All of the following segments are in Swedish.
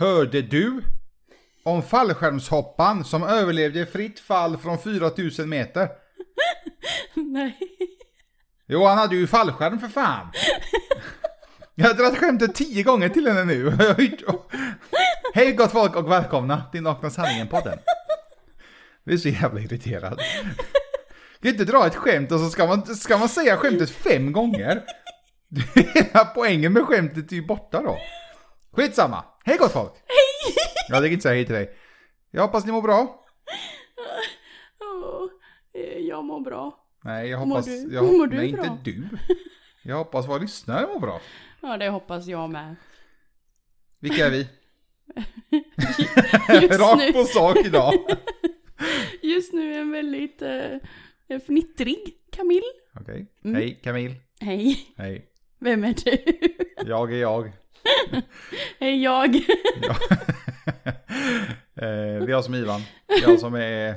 Hörde du om fallskärmshoppan som överlevde fritt fall från 4000 meter? Nej. Jo, han hade ju fallskärm för fan. Jag har dragit skämtet tio gånger till henne nu. Hej gott folk och välkomna till Nakna Sanningen-podden. Vi är så jävla irriterad. Du kan inte dra ett skämt och så ska man, ska man säga skämtet fem gånger. Hela poängen med skämtet är ju borta då. Skitsamma. Hej gott folk! Hej! Jag tänker inte säga hej till dig. Jag hoppas ni mår bra. Eh, jag mår bra. Nej, jag Mår hoppas... du- Jag, mår du nej, bra? inte du. Jag hoppas våra lyssnare mår bra. Ja, det hoppas jag med. Vilka är vi? Rakt på sak idag. just nu är en väldigt eh, fnittrig Camille. Okej. Mm. Hej Camille. Hej, Hej. vem är du? Jag är jag. Hej jag. Ja. eh, vi har som Ivan. Jag som är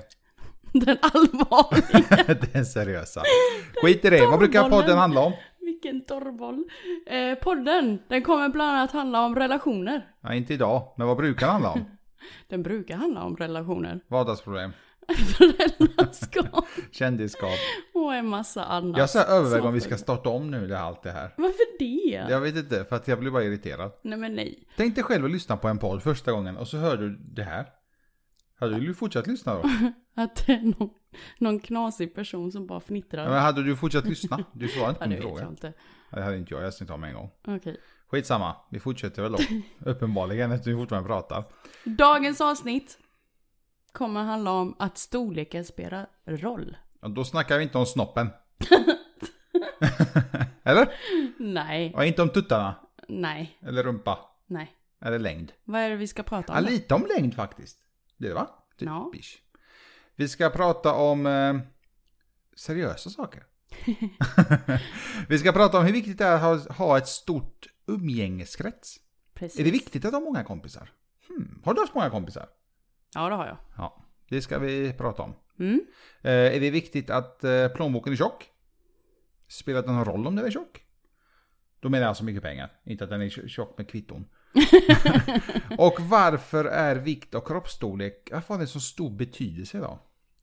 Den allvarliga. den seriösa. Skit i det. Vad brukar podden handla om? Vilken torrboll. Eh, podden, den kommer bland annat handla om relationer. Nej, inte idag. Men vad brukar den handla om? Den brukar handla om relationer. Vardagsproblem. Föräldraskap Kändisskap. och en massa annat. Jag överväger om vi ska starta om nu det allt det här. Varför det? Jag vet inte, för att jag blir bara irriterad. Nej men nej. Tänk dig själv att lyssna på en podd första gången och så hör du det här. Hade du fortsatt lyssna då? Att det är någon, någon knasig person som bara fnittrar. Ja, Men hade du fortsatt lyssna? Du svarade inte på min fråga. inte. Ja, Det hade inte jag, jag ska ta med en gång. Okej. Skitsamma, vi fortsätter väl då. Uppenbarligen eftersom vi fortfarande pratar. Dagens avsnitt kommer handla om att storleken spelar roll. Och då snackar vi inte om snoppen. Eller? Nej, Och inte om tuttarna. nej, Eller rumpa. nej. Eller längd. Vad är det vi ska prata Ja, om? då? lite om längd faktiskt. Det är va? Typ, Ja. bish. Vi ska prata om eh, seriösa saker. vi ska prata om hur viktigt det är att ha, ha ett stort umgängeskrets. Precis. Är det viktigt att ha många kompisar? Hmm. Har du haft många kompisar? Ja, det har jag. Ja, det ska vi prata om. Mm. Eh, är det viktigt att eh, plånboken är tjock? Spelar det någon roll om den är tjock? Då menar jag alltså mycket pengar, inte att den är tj- tjock med kvitton. och varför är vikt och kroppsstorlek, varför har det så stor betydelse idag?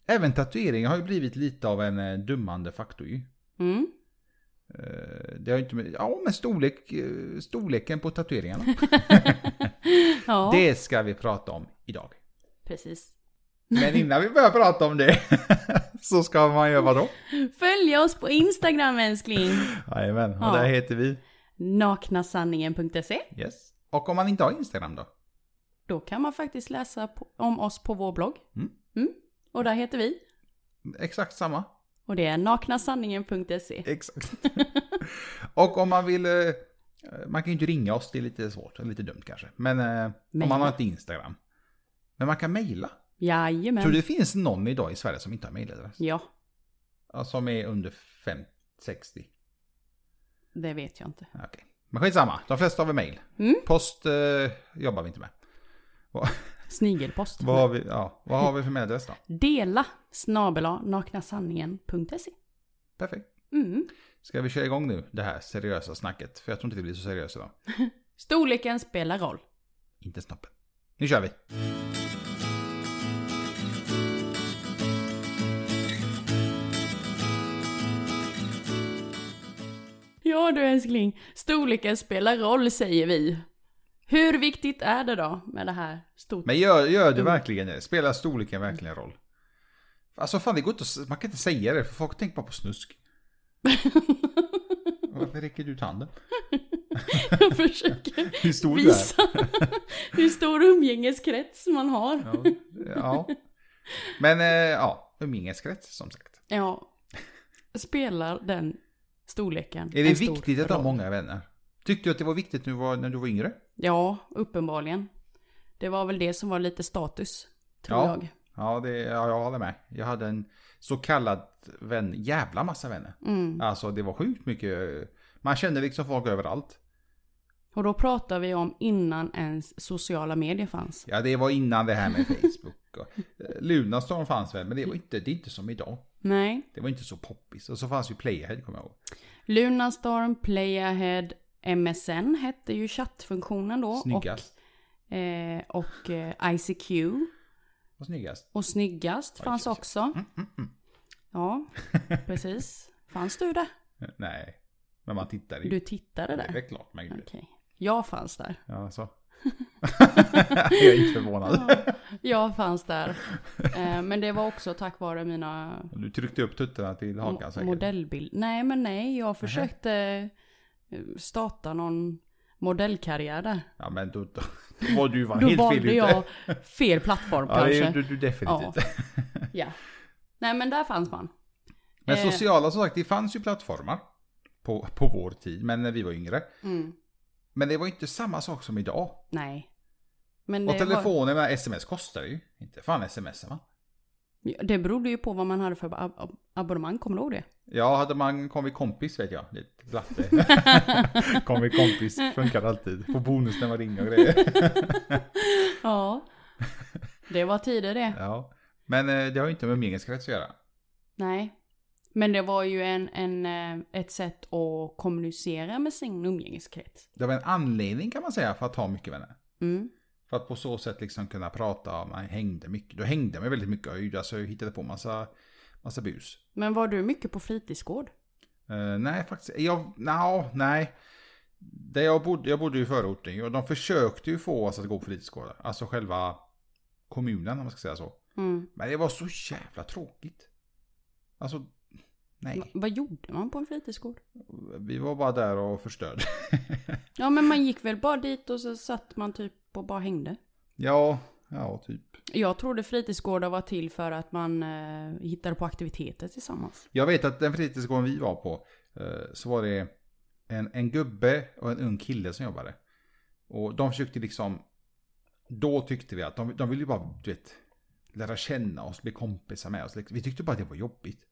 Även tatueringar har ju blivit lite av en eh, dummande faktor ju. Mm. Eh, det har inte med, ja men storlek, storleken på tatueringarna. Ja, Det ska vi prata om idag. Precis. Men innan vi börjar prata om det så ska man göra vad då? Följ oss på Instagram älskling. Jajamän, och Ja. där heter vi Naknasanningen.se. Yes. Och om man inte har Instagram då? Då kan man faktiskt läsa om oss på vår blogg. Mm. Mm. Och där heter vi. Exakt samma. Och det är naknasanningen.se. Exakt. och om man vill... eh, Man kan ju inte ringa oss, det är lite svårt, lite dumt kanske. Men eh, om man har inte Instagram. Men man kan mejla. Jajamän. Tror du det finns någon idag i Sverige som inte har mejladress? Ja, Som är under 5, 60? det vet jag inte. Okej. Men skitsamma, de flesta har vi mejl. Mm. Post eh, jobbar vi inte med. Snigelpost. vad, har vi, ja, vad har vi för mejladress då? Dela snabela naknasanningen.se. Perfekt. Mm. Ska vi köra igång nu det här seriösa snacket? För jag tror inte det blir så seriöst idag. Storleken spelar roll. Inte snoppen. Nu kör vi! Ja du älskling, storleken spelar roll säger vi. Hur viktigt är det då med det här stort? Men gör, gör Mm. det verkligen det? Spelar storleken verkligen roll? Alltså fan det går inte att, man kan inte säga det för folk tänker bara på snusk. Varför räcker du ut handen? Jag försöker Hur stor visa hur stor umgängeskrets man har. Ja, ja. Men eh, ja, umgängeskrets som sagt. Ja, spelar den storleken Är det viktigt att ha många vänner? Tyckte du att det var viktigt när du var, när du var yngre? Ja, uppenbarligen. Det var väl det som var lite status, tror Ja. jag. Ja, det, ja, jag håller med. Jag hade en så kallad vän, jävla massa vänner. Mm. Alltså det var sjukt mycket. Man kände liksom folk överallt. Och då pratar vi om innan ens sociala medier fanns. Ja, det var innan det här med Facebook. Och, eh, Lunarstorm fanns väl, men det var inte, det är inte som idag. Nej. Det var inte så poppis. Och så fanns ju Playahead, kommer jag ihåg. Lunarstorm, Playahead, MSN hette ju chattfunktionen då. Snyggast. Och Eh, och eh, ICQ. Vad snyggast. Och snyggast fanns oj, oj. också. Mm, mm, mm. Ja, precis. Fanns du där? Nej, men man tittar ju. Du tittade Det är där? klart man gjorde. Okej. Jag fanns där. Ja, så. jag är inte förvånad. Ja, jag fanns där. Eh, men det var också tack vare mina Du tryckte upp tuttarna till hakan säkert. modellbild. Nej men nej, jag försökte eh, starta någon modellkarriär där. Ja men då, då, då var du Då helt fel valde ute. jag fel plattform Ja, kanske. du, du definitivt. Ja. Nej men där fanns man. Men Eh. sociala som sagt, det fanns ju plattformar. På, på vår tid, men när vi var yngre. Mm. Men det var inte samma sak som idag. Nej. Men Och var, telefonen med sms kostar ju. Inte fan sms va? Ja, det berodde ju på vad man hade för ab- ab- abonnemang, kommer du ihåg det? Ja, hade man kom vi kompis vet jag. Lite blatte. kom vi kompis, funkar alltid. Få bonus när man ringer och grejer. Ja. Det var tider det. ja. Men eh, det har ju inte med umgängeskrets att göra. Nej. Men det var ju en, en, eh, ett sätt att kommunicera med sin umgängeskrets. Det var en anledning kan man säga för att ha mycket vänner. Mm. För att på så sätt liksom kunna prata, man hängde mycket. Då hängde man väldigt mycket alltså, jag hittade på massa, massa bus. Men var du mycket på fritidsgård? Eh, nej, faktiskt. Jag, no, nej. Där jag bodde, jag bodde ju i förorten och de försökte ju få oss att gå på fritidsgårdar. Alltså själva kommunen om man ska säga så. Mm. Men det var så jävla tråkigt. Alltså, nej. Va- Vad gjorde man på en fritidsgård? Vi var bara där och förstörde. Ja men man gick väl bara dit och så satt man typ och bara hängde. ja, ja, typ. Jag trodde fritidsgårdar var till för att man eh, hittade på aktiviteter tillsammans. Jag vet att den fritidsgården vi var på eh, så var det en, en gubbe och en ung kille som jobbade. Och de försökte liksom, då tyckte vi att de, de ville ju bara, du vet, lära känna oss, bli kompisar med oss. Vi tyckte bara att det var jobbigt.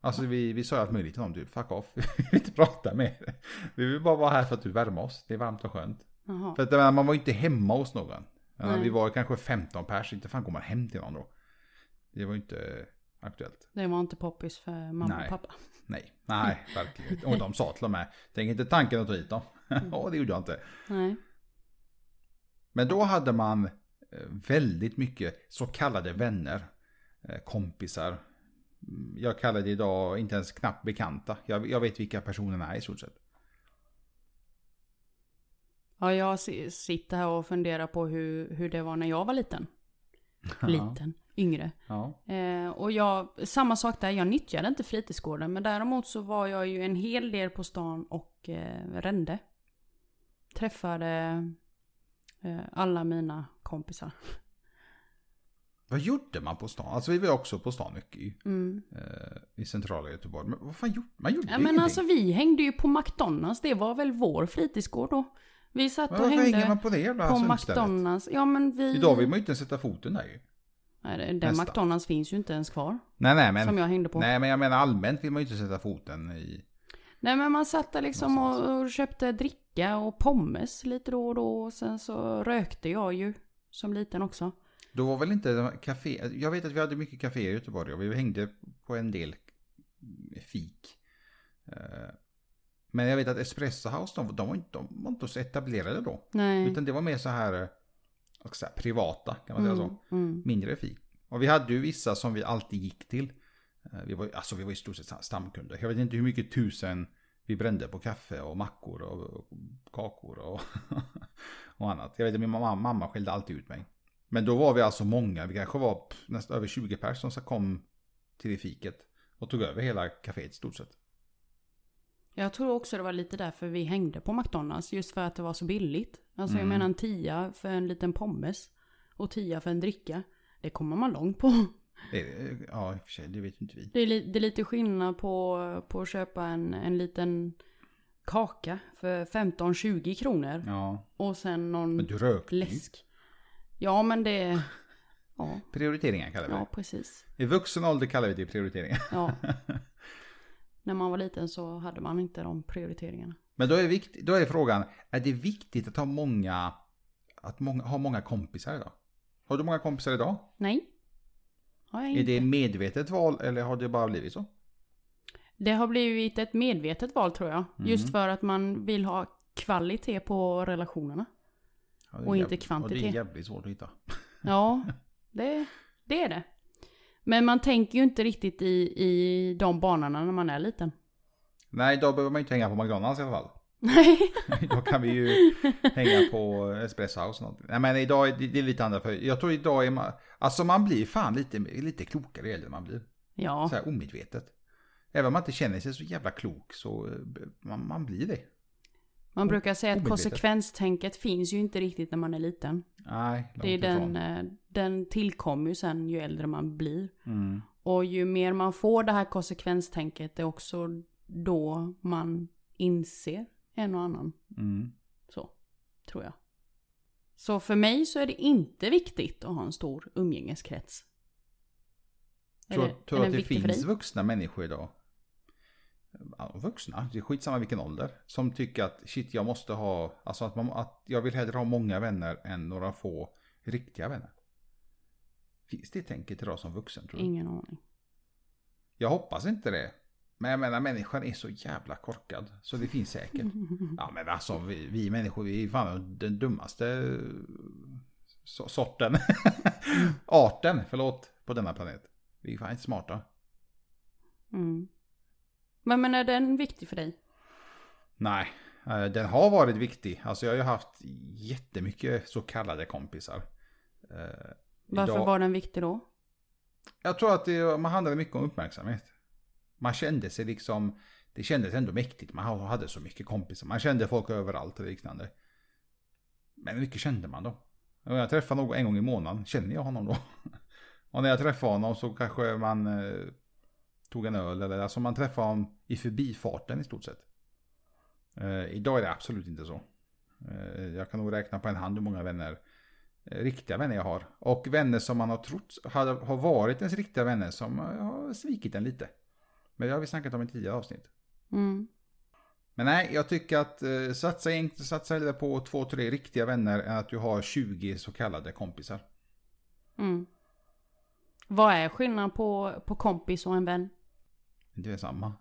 Alltså vi, vi sa allt möjligt dem, typ fuck off, vi vill inte prata med er. Vi vill bara vara här för att du värmer oss, det är varmt och skönt. Jaha. För att man var inte hemma hos någon. Nej. vi var kanske 15 pers, inte fan går man hem till någon då. Det var ju inte aktuellt. Det var inte poppis för mamma Nej. och pappa. Nej, nej, verkligen. Och de sa till och med, tänk inte tanken att ta hit dem. Ja, det gjorde jag inte. Nej. Men då hade man eh, väldigt mycket så kallade vänner, eh, kompisar. Jag kallar det idag inte ens knappt bekanta. Jag, jag vet vilka personerna är i stort sett. Ja, jag si- sitter här och funderar på hur, hur det var när jag var liten. Liten, yngre. Ja. Eh, och jag, samma sak där, jag nyttjade inte fritidsgården. Men däremot så var jag ju en hel del på stan och eh, rände. Träffade eh, alla mina kompisar. Vad gjorde man på stan? Alltså vi var också på stan mycket i, Mm. eh, i centrala Göteborg. Men vad fan gjorde man? gjorde Ja, ju men ingenting. alltså vi hängde ju på McDonalds. Det var väl vår fritidsgård då. Vi satt Men och hängde hänger man på det jävla på sunkstället? McDonalds. Ja men vi... Idag vill man ju inte ens sätta foten där ju. Nej, det- den Nästan. McDonalds finns ju inte ens kvar. Nej, nej, men, Som jag hängde på. Nej. nej, men jag menar allmänt vill man ju inte sätta foten i... men man satt där liksom och, och köpte dricka och pommes lite då och då. Och sen så rökte jag ju som liten också. Då var väl inte café... Jag vet att vi hade mycket kaféer i Göteborg och vi hängde på en del fik. Eh, Men jag vet att Espresso House, de, de, var, inte, de var inte så etablerade då. Nej. Utan det var mer så här, eh, jag säga, privata, kan man säga Mm, så. mm. Mindre fik. Och vi hade ju vissa som vi alltid gick till. Eh, Vi var, alltså vi var i stort sett stamkunder. Jag vet inte hur mycket tusen vi brände på kaffe och mackor och kakor och, och annat. Jag vet att min mamma, mamma skällde alltid ut mig. Men då var vi alltså många, vi kanske var nästan över 20 personer som kom till det fiket. Och tog över hela kaféet i stort sett. Jag tror också det var lite därför vi hängde på McDonalds. Just för att det var så billigt. Alltså jag Mm. menar en tia för en liten pommes. Och tia för en dricka. Det kommer man långt på. Det, ja, i och för sig, det vet inte vi. Det är, li- det är lite skillnad på, på att köpa en, en liten kaka för 15-20 kronor. Ja, Och sen någon men du rökte läsk. Ja men det... Ja, Prioriteringar kallar vi ja det. precis. I vuxen ålder kallar vi det prioriteringar. Ja. När man var liten så hade man inte de prioriteringarna. Men då är, vikt, då är frågan, är det viktigt att ha många, att många, ha många kompisar idag? Har du många kompisar idag? Nej. Har jag Är inte. det medvetet val eller har det bara blivit så? Det har blivit ett medvetet val tror jag. Mhm. Just för att man vill ha kvalitet på relationerna. Ja, Och inte kvantitet. det är jävligt svårt att hitta. Ja, det, det är det. Men man tänker ju inte riktigt i, i de banorna när man är liten. Nej, då behöver man ju inte hänga på McDonalds i alla fall. Nej. Då kan vi ju hänga på Espresso House och någonting. Nej men idag är det, lite andra för Jag tror idag är man, alltså man blir fan lite, lite klokare ju man blir. Ja, Så här omedvetet. Även om man inte känner sig så jävla klok så eh, man, man blir det. Man brukar säga att omedvetet. konsekvenstänket finns ju inte riktigt när man är liten. Nej, långt Det är ifrån. den, eh, den tillkommer ju sen ju äldre man blir. Mm. Och ju mer man får det här konsekvenstänket det är också då man inser en och annan. Mm. Så, tror jag. Så för mig så är det inte viktigt att ha en stor umgängeskrets. Tror, eller att det finns vuxna människor idag? Vuxna, det är skitsamma vilken ålder. Som tycker att shit jag måste ha, alltså att, man, att jag vill hellre ha många vänner än några få riktiga vänner. Finns det tänket idag som vuxen tror du? Ingen aning. Jag hoppas inte det. Men jag menar människan är så jävla korkad. Så det finns säkert. Ja men alltså vi, vi människor vi är fan den dummaste so- sorten. Arten, förlåt, på denna planet. Vi är fan inte smarta. Mm. Men, men är den viktig för dig? Nej, eh, den har varit viktig. Alltså jag har ju haft jättemycket så kallade kompisar. Eh, Varför idag- var den viktig då? Jag tror att det, man handlade mycket om uppmärksamhet. Man kände sig liksom, det kändes ändå mäktigt. Man hade så mycket kompisar. Man kände folk överallt och liknande. Men hur mycket kände man då? Jag träffar någon en gång i månaden. Känner jag honom då? Och när jag träffar honom så kanske man eh, tog en öl. Eller alltså man träffar honom i förbifarten i stort sett. Eh, idag är det absolut inte så. Eh, jag kan nog räkna på en hand hur många vänner eh, riktiga vänner jag har. Och vänner som man har trott har, har varit ens riktiga vänner som har svikit en lite. Men det har vi snackat om i tidigare avsnitt. Mm. Men nej, jag tycker att eh, satsa, satsa hellre på två, tre riktiga vänner än att du har 20 så kallade kompisar. Mm. Vad är skillnaden på, på kompis och en vän? Det är samma.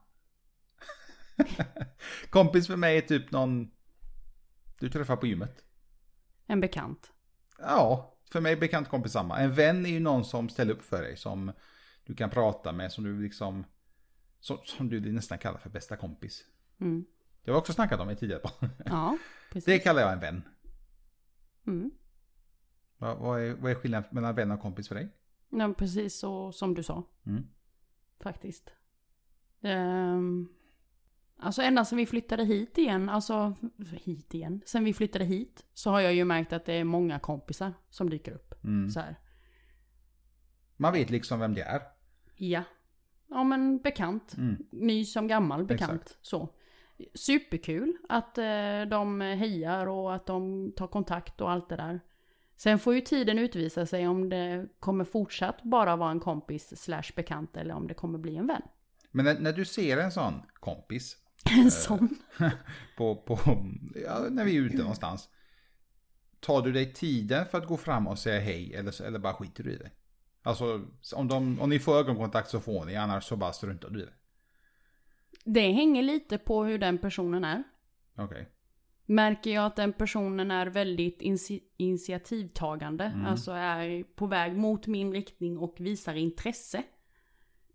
Kompis för mig är typ någon du träffar på gymmet. En bekant. Ja, för mig är bekant kompis samma. En vän är ju någon som ställer upp för dig. Som du kan prata med. Som du liksom... Som, som du nästan kallar för bästa kompis. Mm. Det har vi också snackat om i tidigare. Ja, precis. Det kallar jag en vän. Mm. Vad, vad, är, vad är skillnaden mellan vän och kompis för dig? Ja, precis så som du sa. Mm. Faktiskt. Ehm, alltså ända sedan vi flyttade hit igen, alltså hit igen. Sen vi flyttade hit så har jag ju märkt att det är många kompisar som dyker upp. Mm. Så här. Man vet liksom vem det är. Ja. Ja men bekant. Mm. Ny som gammal bekant. Exakt. Så. Superkul att eh, de hejar och att de tar kontakt och allt det där. Sen får ju tiden utvisa sig om det kommer fortsatt bara vara en kompis slash bekant eller om det kommer bli en vän. Men när, när du ser en sån kompis En sån. på, på, ja, när vi är ute någonstans. Tar du dig tiden för att gå fram och säga hej eller, eller bara skiter du i det? Alltså om, de, om ni får ögonkontakt så får ni, annars så bara struntar du i det. Det hänger lite på hur den personen är. Okej. Märker jag att den personen är väldigt initi- initiativtagande, Mm. alltså är på väg mot min riktning och visar intresse.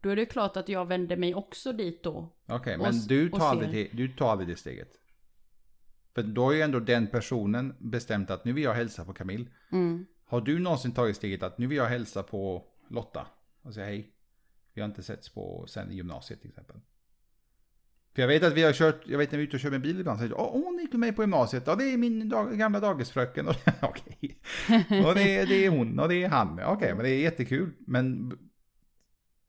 Då är det klart att jag vänder mig också dit då. Okej, Och men du tar, aldrig det, du tar aldrig det steget. För då har ju ändå den personen bestämt att nu vill jag hälsa på Camille. Mm. Har du någonsin tagit steget att nu vill jag hälsa på Lotta och säga hej? Vi har inte setts på sen gymnasiet till exempel. För jag vet att vi har kört, jag vet när vi är ute och kör med bil ibland, så säger "Åh, hon gick med mig på gymnasiet, ja det är min dag, gamla dagisfröken, okej. Och det är, det är hon och det är han, okej men det är jättekul. Men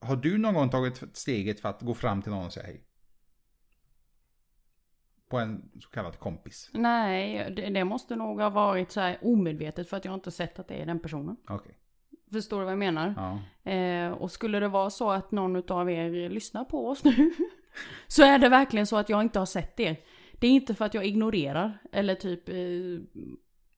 har du någon gång tagit steget för att gå fram till någon och säga hej? På en så kallad kompis? Nej, det, det måste nog ha varit så här omedvetet för att jag inte sett att det är den personen. Okej. Förstår du vad jag menar? Ja. Eh, och skulle det vara så att någon av er lyssnar på oss nu så är det verkligen så att jag inte har sett er. Det är inte för att jag ignorerar eller typ eh,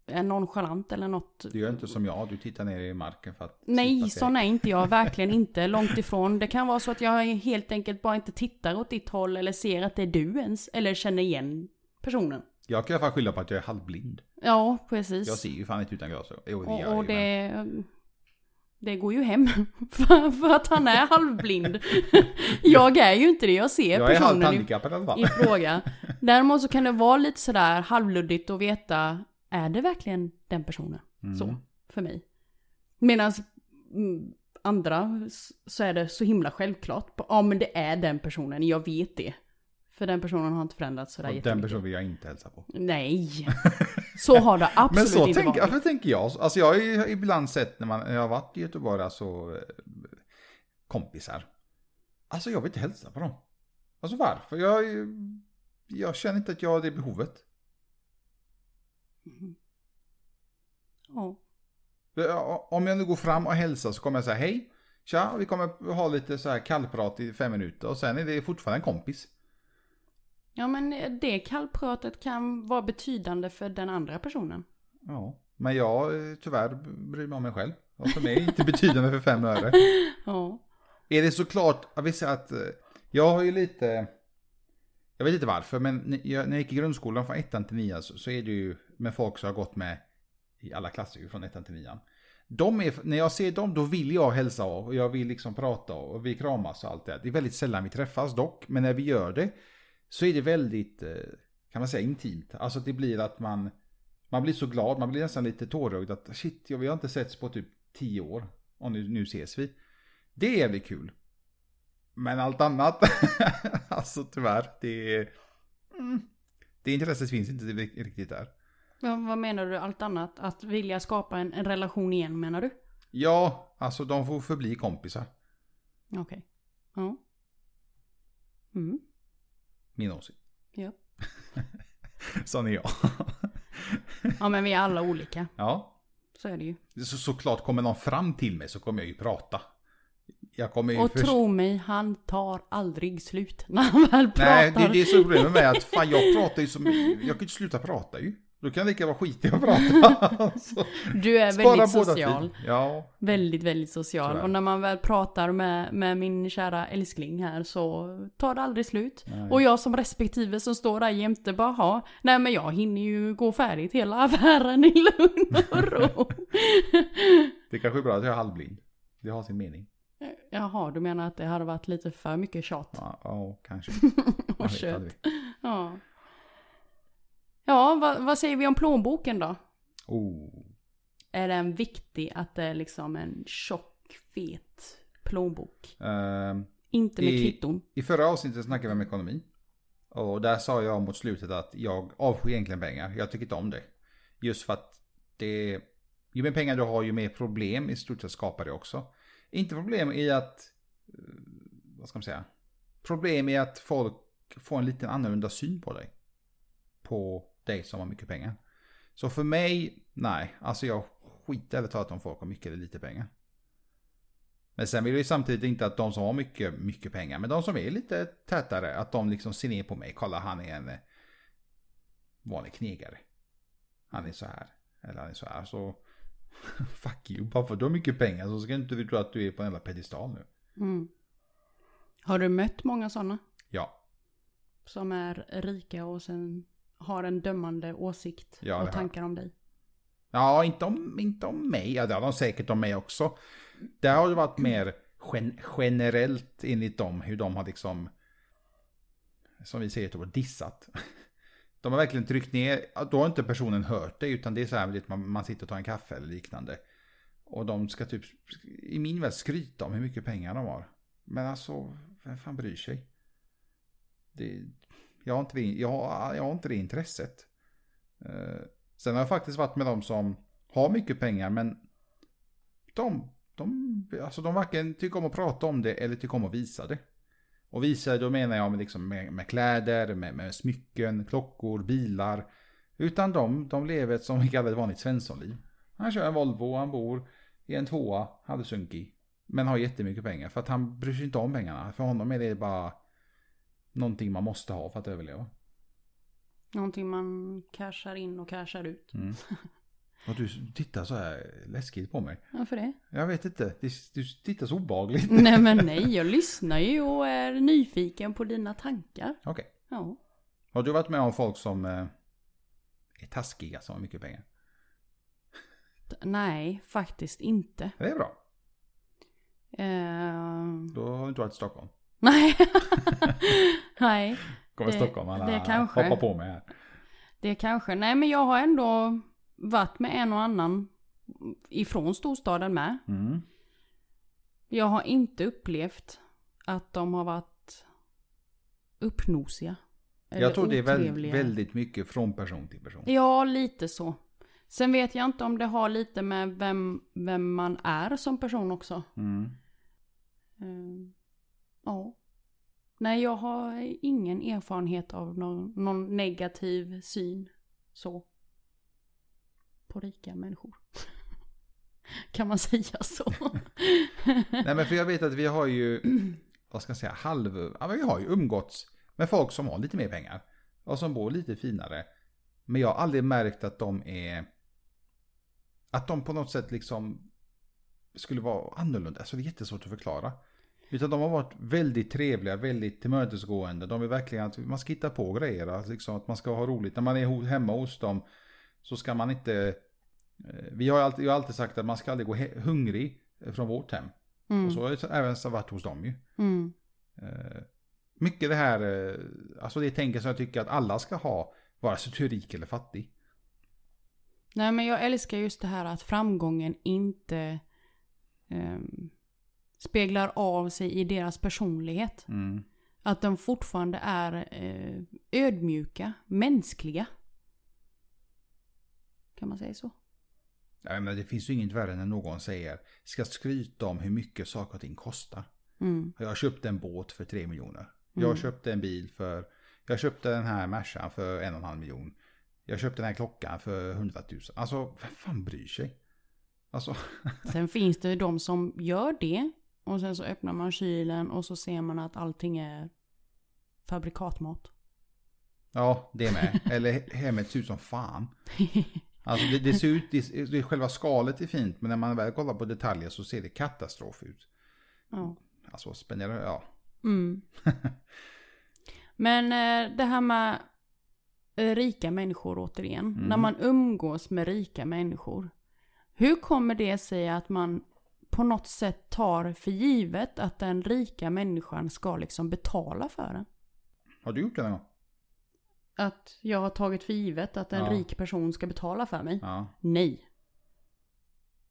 nonchalant eller något. Du gör inte som jag, du tittar ner i marken för att... Nej, sån är inte jag. Verkligen inte. Långt ifrån. Det kan vara så att jag helt enkelt bara inte tittar åt ditt håll eller ser att det är du ens. Eller känner igen personen. Jag kan i alla fall skylla på att jag är halvblind. Ja, precis. Jag ser ju fan inte utan glasögon. Jo, det gör och, jag och ju, men- det, det går ju hem. För, för att han är halvblind. Jag är ju inte det, jag ser Jag är personen handikappad i i fråga. Däremot så kan det vara lite sådär halvluddigt att veta, är det verkligen den personen? Mm. Så, för mig. Medan mm, andra så är det så himla självklart. Ja men det är den personen, jag vet det. För den personen har inte förändrats sådär Och den jättemycket. personen vill jag inte hälsa på. Nej. Så har det Men absolut så inte tänker, varit. varför tänker jag? Alltså jag har ju ibland sett när, man, när jag har varit i Göteborg, alltså kompisar. Alltså jag vill inte hälsa på dem. Alltså varför? Jag, jag känner inte att jag har det behovet. Ja. Ja, Om jag nu går fram och hälsar så kommer jag säga hej. Tja, vi kommer ha lite så här kallprat i fem minuter och sen är det fortfarande en kompis. Ja men det kallpratet kan vara betydande för den andra personen. Ja, men jag eh, tyvärr bryr mig om mig själv. Och för mig är inte betydande för fem öre. Ja. Är det såklart, jag vill säga att eh, jag har ju lite, jag vet inte varför, men när jag gick i grundskolan från ettan till nian så, så är det ju med folk som har gått med i alla klasser från ettan till nian. De är, när jag ser dem då vill jag hälsa av och jag vill liksom prata och vi kramas och allt det. Det är väldigt sällan vi träffas dock, men när vi gör det så är det väldigt, eh, kan man säga intimt. Alltså det blir att man, man blir så glad, man blir nästan lite tårögd att shit, vi har inte setts på typ tio år och nu, nu ses vi. Det är jävligt kul. Men allt annat, alltså tyvärr, det är... Mm, det intresset finns inte riktigt där. Vad, vad menar du allt annat? Att vilja skapa en, en relation igen menar du? Ja, alltså de får förbli kompisar. Okej. Ja. Mm. Min åsikt. Ja. Sån är jag. Ja men vi är alla olika. ja, Så är det ju. så, såklart kommer någon fram till mig så kommer jag ju prata. Jag kommer ju Och förs- tro mig, han tar aldrig slut när han väl pratar. Nej, det är det som är problemet med att fan jag pratar ju som... Jag kan ju inte sluta prata ju. Då kan jag lika vara skit i att prata. Alltså, Du är väldigt social. Ja, Väldigt, väldigt social. Och när man väl pratar med, med min kära älskling här så tar det aldrig slut. Nej. Och jag som respektive som står där jämte bara, "Ha, nej men jag hinner ju gå färdigt hela affären i lugn och ro. det kanske är bra att jag är halvblind. Det har sin mening. Jaha, du menar att det hade varit lite för mycket tjat? Ja, ja kanske. och kött. Ja. Ja, vad, vad säger vi om plånboken då? Oh. Är den viktig att det är liksom en tjock, fet plånbok? Ehm, Inte med I- kvitton. I förra avsnittet snackade vi om ekonomi. Och där sa jag mot slutet att jag avskyr egentligen pengar. Jag tycker inte om det. Just för att det... Ju mer pengar du har ju mer problem i stort sett skapar det också. Inte problem i att... eh, Vad ska man säga? Problem i att folk får en liten annorlunda syn på dig. På dig som har mycket pengar. Så för mig, nej. Alltså jag skiter talat om folk har mycket eller lite pengar. Men sen vill jag ju samtidigt inte att de som har mycket, mycket pengar, men de som är lite tätare, att de liksom ser ner på mig. Kolla han är en eh, vanlig knegare. Han är så här. Eller han är så här. Så fuck you. Bara för att du har mycket pengar så ska inte du tro att du är på en jävla pedestal nu. Mm. Har du mött många sådana? Ja, Som är rika och sen har en dömande åsikt Ja, och tankar om dig? ja inte, om, inte om mig. Ja, det har de säkert om mig också. Det har ju varit mer gen, generellt enligt dem hur de har liksom, som vi säger, då, dissat. De har verkligen tryckt ner, då har inte personen hört det utan det är så här man, man sitter och tar en kaffe eller liknande. Och de ska typ, i min värld, skryta om hur mycket pengar de har. Men alltså, vem fan bryr sig? Det, jag, har inte det, jag, har, jag har inte det intresset. Eh, sen har jag faktiskt varit med de som har mycket pengar men de, de, alltså de varken tycker om att prata om det eller tycker om att visa det. Och visa då menar jag med, liksom med, med kläder, med, med smycken, klockor, bilar. Utan de, de lever ett som vi kallar ett vanligt svenssonliv. Han kör en Volvo, han bor i en tvåa, halvsunkig. Men har jättemycket pengar för att han bryr sig inte om pengarna. För honom är det bara någonting man måste ha för att överleva. Någonting man cashar in och cashar ut. Mm. Och du tittar så här läskigt på mig. Varför det? Jag vet inte, du, tittar så obagligt. nej men nej, jag lyssnar ju och är nyfiken på dina tankar. Okej. Ja. Har du varit med om folk som, eh, är taskiga som har mycket pengar. Nej, faktiskt inte. Det är bra. Eh, Då har du inte varit i Stockholm. Nej. nej, Kommer Det- Stockholm alla det kanske. hoppar på mig här. det kanske. Nej, men jag har ändå varit med en och annan ifrån storstaden med. Mm. Jag har inte upplevt att de har varit uppnosiga. Jag tror det är väldigt mycket från person till person. Ja, lite så. Sen vet jag inte om det har lite med vem, vem man är som person också. Mm. Ja. Nej, jag har ingen erfarenhet av någon, någon negativ syn så. På rika människor. kan man säga så? Nej men för jag vet att vi har ju, vad ska jag säga, halv, ja men vi har ju umgåtts med folk som har lite mer pengar. Och som bor lite finare. Men jag har aldrig märkt att de är, att de på något sätt liksom skulle vara annorlunda. Alltså det är jättesvårt att förklara. Utan de har varit väldigt trevliga, väldigt tillmötesgående. De vill verkligen att man ska hitta på grejer. Alltså liksom att man ska ha roligt. När man är hemma hos dem så ska man inte... eh, Vi har alltid, jag har alltid sagt att man ska aldrig gå hungrig från vårt hem. Mm. Och så har det även varit hos dem ju. Mm. Eh, Mycket det här, eh, alltså det tänker som jag tycker att alla ska ha, vare sig du är rik eller fattig. Nej men jag älskar just det här att framgången inte ehm, speglar av sig i deras personlighet. Mm. Att de fortfarande är eh, ödmjuka, mänskliga. Kan man säga så? Ja, men det finns ju inget värre när någon säger, ska skryta om hur mycket saker och ting kostar. Mm. Jag köpte en båt för 3 miljoner. Jag Mm. köpte en bil för, jag köpte den här Mercan för en och en halv miljon. Jag köpte den här klockan för 100 000. Alltså, vem fan bryr sig? Alltså, Sen finns det ju de som gör det. Och sen så öppnar man kylen och så ser man att allting är fabrikatmat. ja, det med. Eller hemmet ser ut som fan. Alltså det, det ser ut, det, det, själva skalet är fint, men när man väl kollar på detaljer så ser det katastrof ut. ja. Alltså spendera, ja. Mm. Men eh, det här med eh, rika människor återigen. Mm. När man umgås med rika människor. Hur kommer det sig att man på något sätt tar för givet att den rika människan ska liksom betala för en? Har du gjort det någon gång? Att jag har tagit för givet att en Ja. rik person ska betala för mig? Ja. Nej.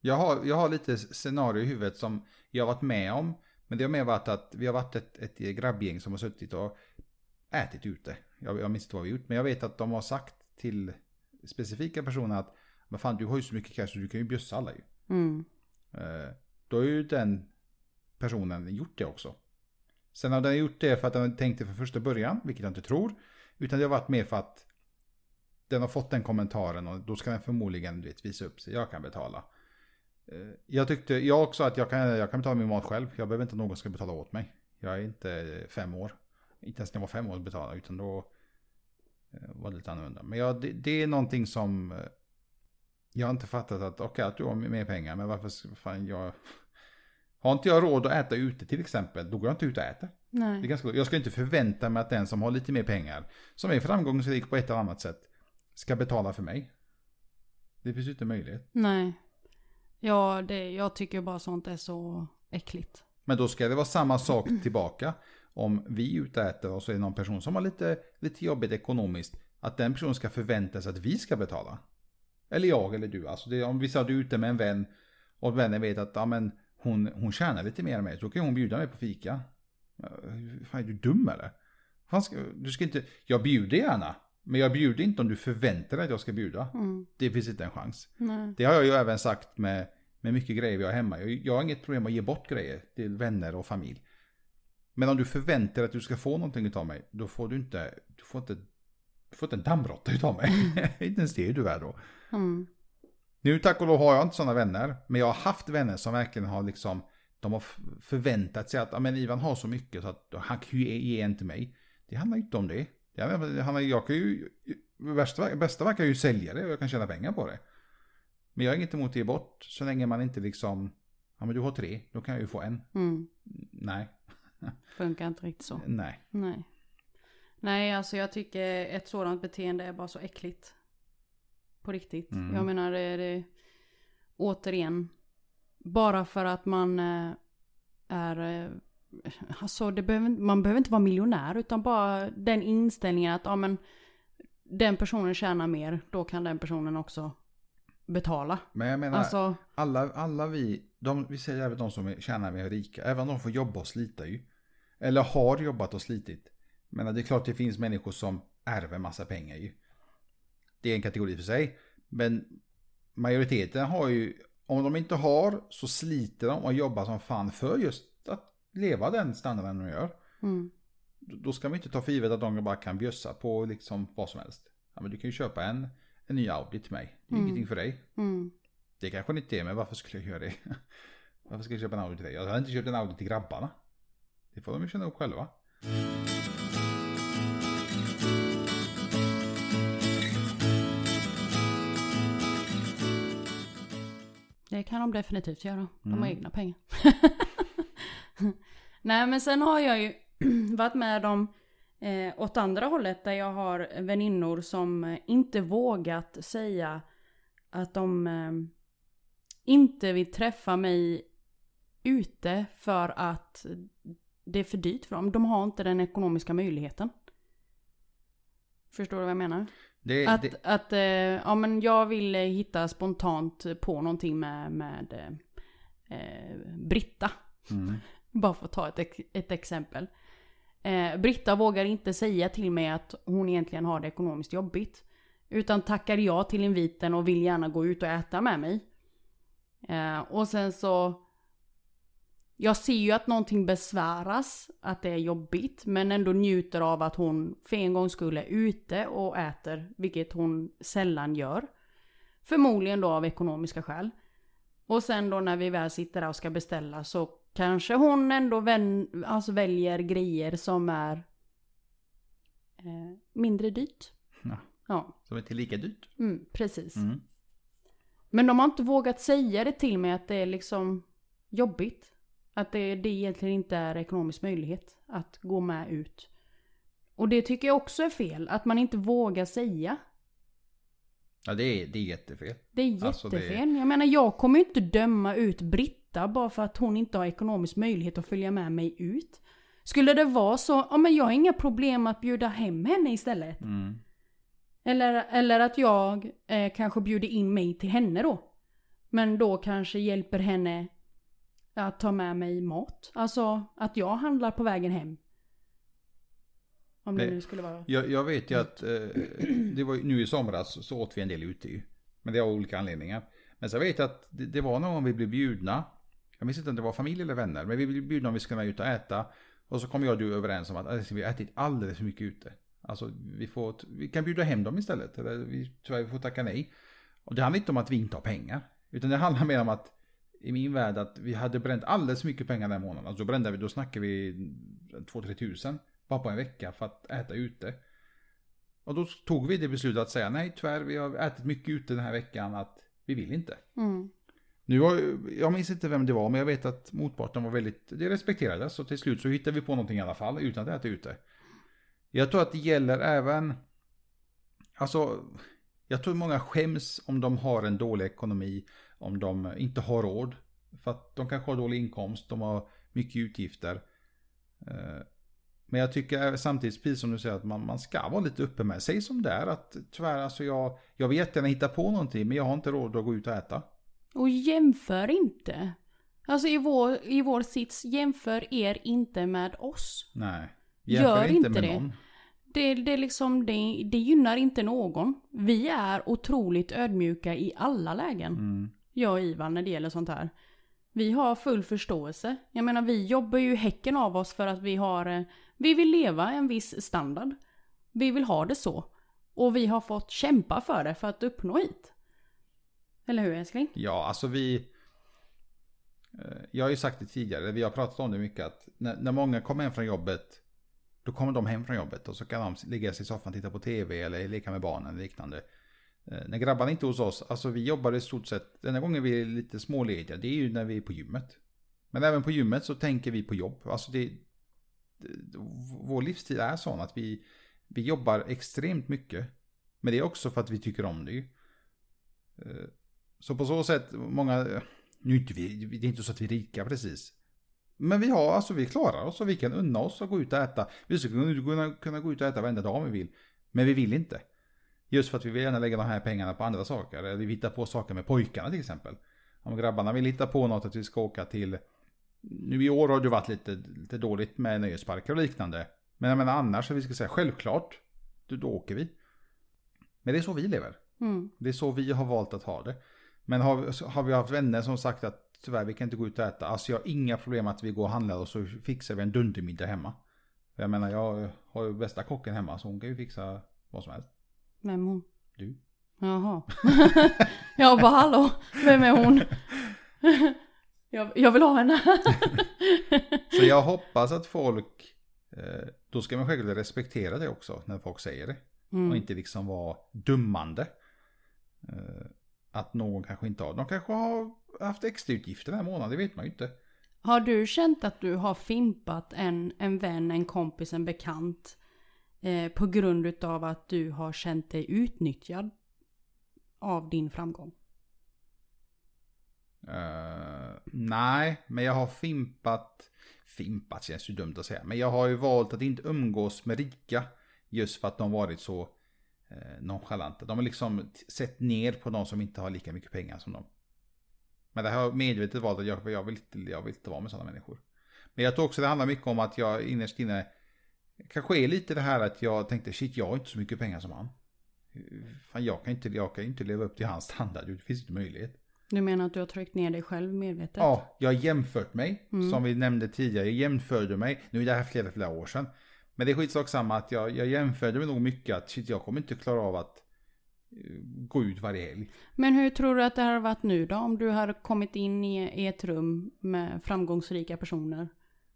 Jag har, jag har lite scenario i huvudet som jag har varit med om. Men det har mer varit att vi har varit ett, ett grabbgäng som har suttit och ätit ute. Jag, jag minns inte vad vi gjort. Men jag vet att de har sagt till specifika personer att men fan du har ju så mycket cash så du kan ju bjussa alla ju. Mm. Eh, då har ju den personen gjort det också. Sen har den gjort det för att den tänkte från första början, vilket jag inte tror. Utan det har varit mer för att den har fått den kommentaren och då ska den förmodligen vet, visa upp sig. Jag kan betala. Eh, jag tyckte, jag också att jag kan, jag kan betala min mat själv. Jag behöver inte att någon ska betala åt mig. Jag är inte fem år. Inte ens när jag var fem år att betala utan då eh, var det lite annorlunda. Men ja, det, det är någonting som eh, jag har inte fattat att okej att du har mer pengar men varför ska- fan jag har inte jag råd att äta ute till exempel då går jag inte ut och äter. Det är Nej. ganska, jag ska inte förvänta mig att den som har lite mer pengar som är framgångsrik på ett eller annat sätt ska betala för mig. Det finns ju inte möjlighet. Nej. Ja, det, jag tycker bara sånt är så äckligt. Men då ska det vara samma sak tillbaka. Om vi är ute och äter och så är det någon person som har lite, lite jobbigt ekonomiskt. Att den personen ska förvänta sig att vi ska betala. Eller jag eller du. Alltså det, om vi sa du är ute med en vän och vännen vet att ja, men hon, hon tjänar lite mer än mig. Så kan hon bjuda mig på fika. Fan, är du dum eller? Fan ska, du ska inte, jag bjuder gärna. Men jag bjuder inte om du förväntar dig att jag ska bjuda. Mm. Det finns inte en chans. Nej. Det har jag ju även sagt med, med mycket grejer vi har hemma. Jag, jag har inget problem att ge bort grejer till vänner och familj. Men om du förväntar dig att du ska få någonting av mig, då får du inte, du får inte, du får inte en dammråtta utav mig. inte ens det är du värd då. Mm. Nu tack och lov har jag inte sådana vänner, men jag har haft vänner som verkligen har liksom, de har förväntat sig att, ja men Ivan har så mycket så att han kan ju ge, en till mig. Det handlar inte om det. det handlar, han, jag kan ju, bästa, bästa verkar ju sälja det och jag kan tjäna pengar på det. Men jag har inget emot att ge bort så länge man inte liksom, ja men du har tre, då kan jag ju få en. Mm. Nej, Funkar inte riktigt så. nej. Nej. Nej, alltså jag tycker ett sådant beteende är bara så äckligt. På riktigt. Mm. Jag menar, det det, återigen. Bara för att man eh, är... eh, Alltså, det behöver, man behöver inte vara miljonär. Utan bara den inställningen att, ja men. Den personen tjänar mer. Då kan den personen också betala. Men jag menar, Alltså, alla, alla vi, de, vi säger även de som tjänar mer rika, även de får jobba och slita ju. Eller har jobbat och slitit. Men det är klart det finns människor som ärver massa pengar ju. Det är en kategori för sig. Men majoriteten har ju, om de inte har så sliter de och jobbar som fan för just att leva den standarden de gör. mm, Då ska vi inte ta för givet att de bara kan bjussa på liksom vad som helst. Ja, men du kan ju köpa en, en ny Audi till mig. Det är Mm. ingenting för dig. mm. Det kanske det inte är, men varför skulle jag göra det? Varför ska jag köpa en Audi till dig? Jag har inte köpt en Audi till grabbarna. Det får de ju känna upp själva. Det kan de definitivt göra. De har Mm. egna pengar. Nej men sen har jag ju varit med om eh, åt andra hållet där jag har väninnor som eh, inte vågat säga att de eh, inte vill träffa mig ute för att det är för dyrt för dem. De har inte den ekonomiska möjligheten. Förstår du vad jag menar? Det, Att, det, att eh, ja men jag vill hitta spontant på någonting med, med eh, Britta. mm, Bara för att ta ett, ett exempel. Eh, Britta vågar inte säga till mig att hon egentligen har det ekonomiskt jobbigt. Utan tackar ja till inviten och vill gärna gå ut och äta med mig. Eh, och sen så... Jag ser ju att någonting besväras, att det är jobbigt. Men ändå njuter av att hon för en gång skulle är ute och äter. Vilket hon sällan gör. Förmodligen då av ekonomiska skäl. Och sen då när vi väl sitter där och ska beställa så kanske hon ändå vän, alltså väljer grejer som är eh, mindre dyrt. Ja. Ja, som är till lika dyrt. mm, precis. Mm. Men de har inte vågat säga det till mig att det är liksom jobbigt. Att det, det egentligen inte är ekonomisk möjlighet att gå med ut. Och det tycker jag också är fel. Att man inte vågar säga. Ja, det är, det är jättefel. Det är Alltså, det- jättefel. Jag menar jag kommer ju inte döma ut Britta bara för att hon inte har ekonomisk möjlighet att följa med mig ut. Skulle det vara så, ja men jag har inga problem att bjuda hem henne istället. Mm. Eller, eller att jag eh, kanske bjuder in mig till henne då. Men då kanske hjälper henne att ta med mig mat. Alltså att jag handlar på vägen hem. Om det Det- nu skulle vara... Jag, jag vet ju att eh, det var nu i somras så åt vi en del ute ju. Men det var olika anledningar. Men så vet jag att det, det var någon gång vi blev bjudna. Jag minns inte om det var familj eller vänner. Men vi blev bjudna om vi skulle vara ute och äta. Och så kom jag och du överens om att alltså, vi har ätit alldeles för mycket ute. Alltså vi, får, vi kan bjuda hem dem istället. Eller vi, tyvärr vi får tacka nej. Och det handlar inte om att vi inte har pengar. Utan det handlar mer om att i min värld att vi hade bränt alldeles för mycket pengar den månaden. Alltså brände vi, då snackar vi 2-3 tusen. Bara på en vecka för att äta ute. Och då tog vi det beslutet att säga nej tyvärr vi har ätit mycket ute den här veckan att vi vill inte. Mm. Nu har, jag minns inte vem det var men jag vet att motparten var väldigt, det respekterades så till slut så hittade vi på någonting i alla fall utan att äta ute. Jag tror att det gäller även, alltså jag tror många skäms om de har en dålig ekonomi, om de inte har råd. För att de kanske har dålig inkomst, de har mycket utgifter. Eh, Men jag tycker samtidigt, precis som du säger, att man, man ska vara lite uppe med sig som det är. Att tyvärr, alltså jag, jag vill jättegärna hitta på någonting, men jag har inte råd att gå ut och äta. Och jämför inte. Alltså i vår, i vår sits, jämför er inte med oss. Nej. Gör inte med det. någon. Det, det, är liksom, det, det gynnar inte någon. Vi är otroligt ödmjuka i alla lägen. Mm. Jag och Ivan när det gäller sånt här. Vi har full förståelse. Jag menar vi jobbar ju häcken av oss för att vi har, eh, vi vill leva en viss standard. Vi vill ha det så. Och vi har fått kämpa för det för att uppnå hit. Eller hur älskling? Ja, alltså vi... Eh, jag har ju sagt det tidigare, vi har pratat om det mycket att när, när många kommer hem från jobbet då kommer de hem från jobbet och så kan de ligga sig i soffan och titta på tv eller leka med barnen eller liknande. Eh, när grabbarna inte är hos oss, alltså vi jobbar i stort sett, den gången vi är lite smålediga, det är ju när vi är på gymmet. Men även på gymmet så tänker vi på jobb. Alltså det, det vår livsstil är sån att vi, vi jobbar extremt mycket. Men det är också för att vi tycker om det ju. Eh, så på så sätt, många, nu är inte vi, det är inte så att vi är rika precis. Men vi har, alltså vi klarar oss och vi kan unna oss att gå ut och äta. Vi skulle kunna, kunna gå ut och äta varenda dag om vi vill. Men vi vill inte. Just för att vi vill gärna lägga de här pengarna på andra saker. Eller vi hittar på saker med pojkarna till exempel. Om grabbarna vill hitta på något att vi ska åka till. Nu i år har det varit lite, lite dåligt med nöjesparker och liknande. Men jag menar annars, så vi ska säga självklart. Då, då åker vi. Men det är så vi lever. Mm. Det är så vi har valt att ha det. Men har, har vi haft vänner som sagt att tyvärr vi kan inte gå ut och äta. Alltså jag har inga problem att vi går och handlar och så fixar vi en dundermiddag hemma. Jag menar jag har ju bästa kocken hemma så hon kan ju fixa vad som helst. Vem hon? Du. Jaha. jag bara hallå, vem är hon? jag, jag vill ha henne. Så jag hoppas att folk, eh, då ska man självklart respektera det också när folk säger det. Och Mm. inte liksom vara dummande. Eh, att någon kanske inte har, de kanske har haft extra utgifter den här månaden, det vet man ju inte. Har du känt att du har fimpat en, en vän, en kompis, en bekant eh, på grund utav att du har känt dig utnyttjad av din framgång? Uh, nej, men jag har fimpat, fimpat känns ju dumt att säga, men jag har ju valt att inte umgås med rika just för att de varit så uh, nonchalanta. De har liksom sett ner på de som inte har lika mycket pengar som de. Men det har jag medvetet valt att jag, jag, vill inte, jag vill inte vara med sådana människor. Men jag tror också det handlar mycket om att jag innerst inne kanske är lite det här att jag tänkte shit jag har inte så mycket pengar som han. Fan, jag, kan inte, jag kan inte leva upp till hans standard, det finns inte möjlighet. Du menar att du har tryckt ner dig själv medvetet? Ja, jag har jämfört mig. Mm. Som vi nämnde tidigare. Jag jämförde mig. Nu är det här flera, flera år sedan. Men det är skitsak samma att jag, jag jämförde mig nog mycket att shit, jag kommer inte klara av att eh, gå ut varje helg. Men hur tror du att det har varit nu då? Om du hade kommit in i ett rum med framgångsrika personer.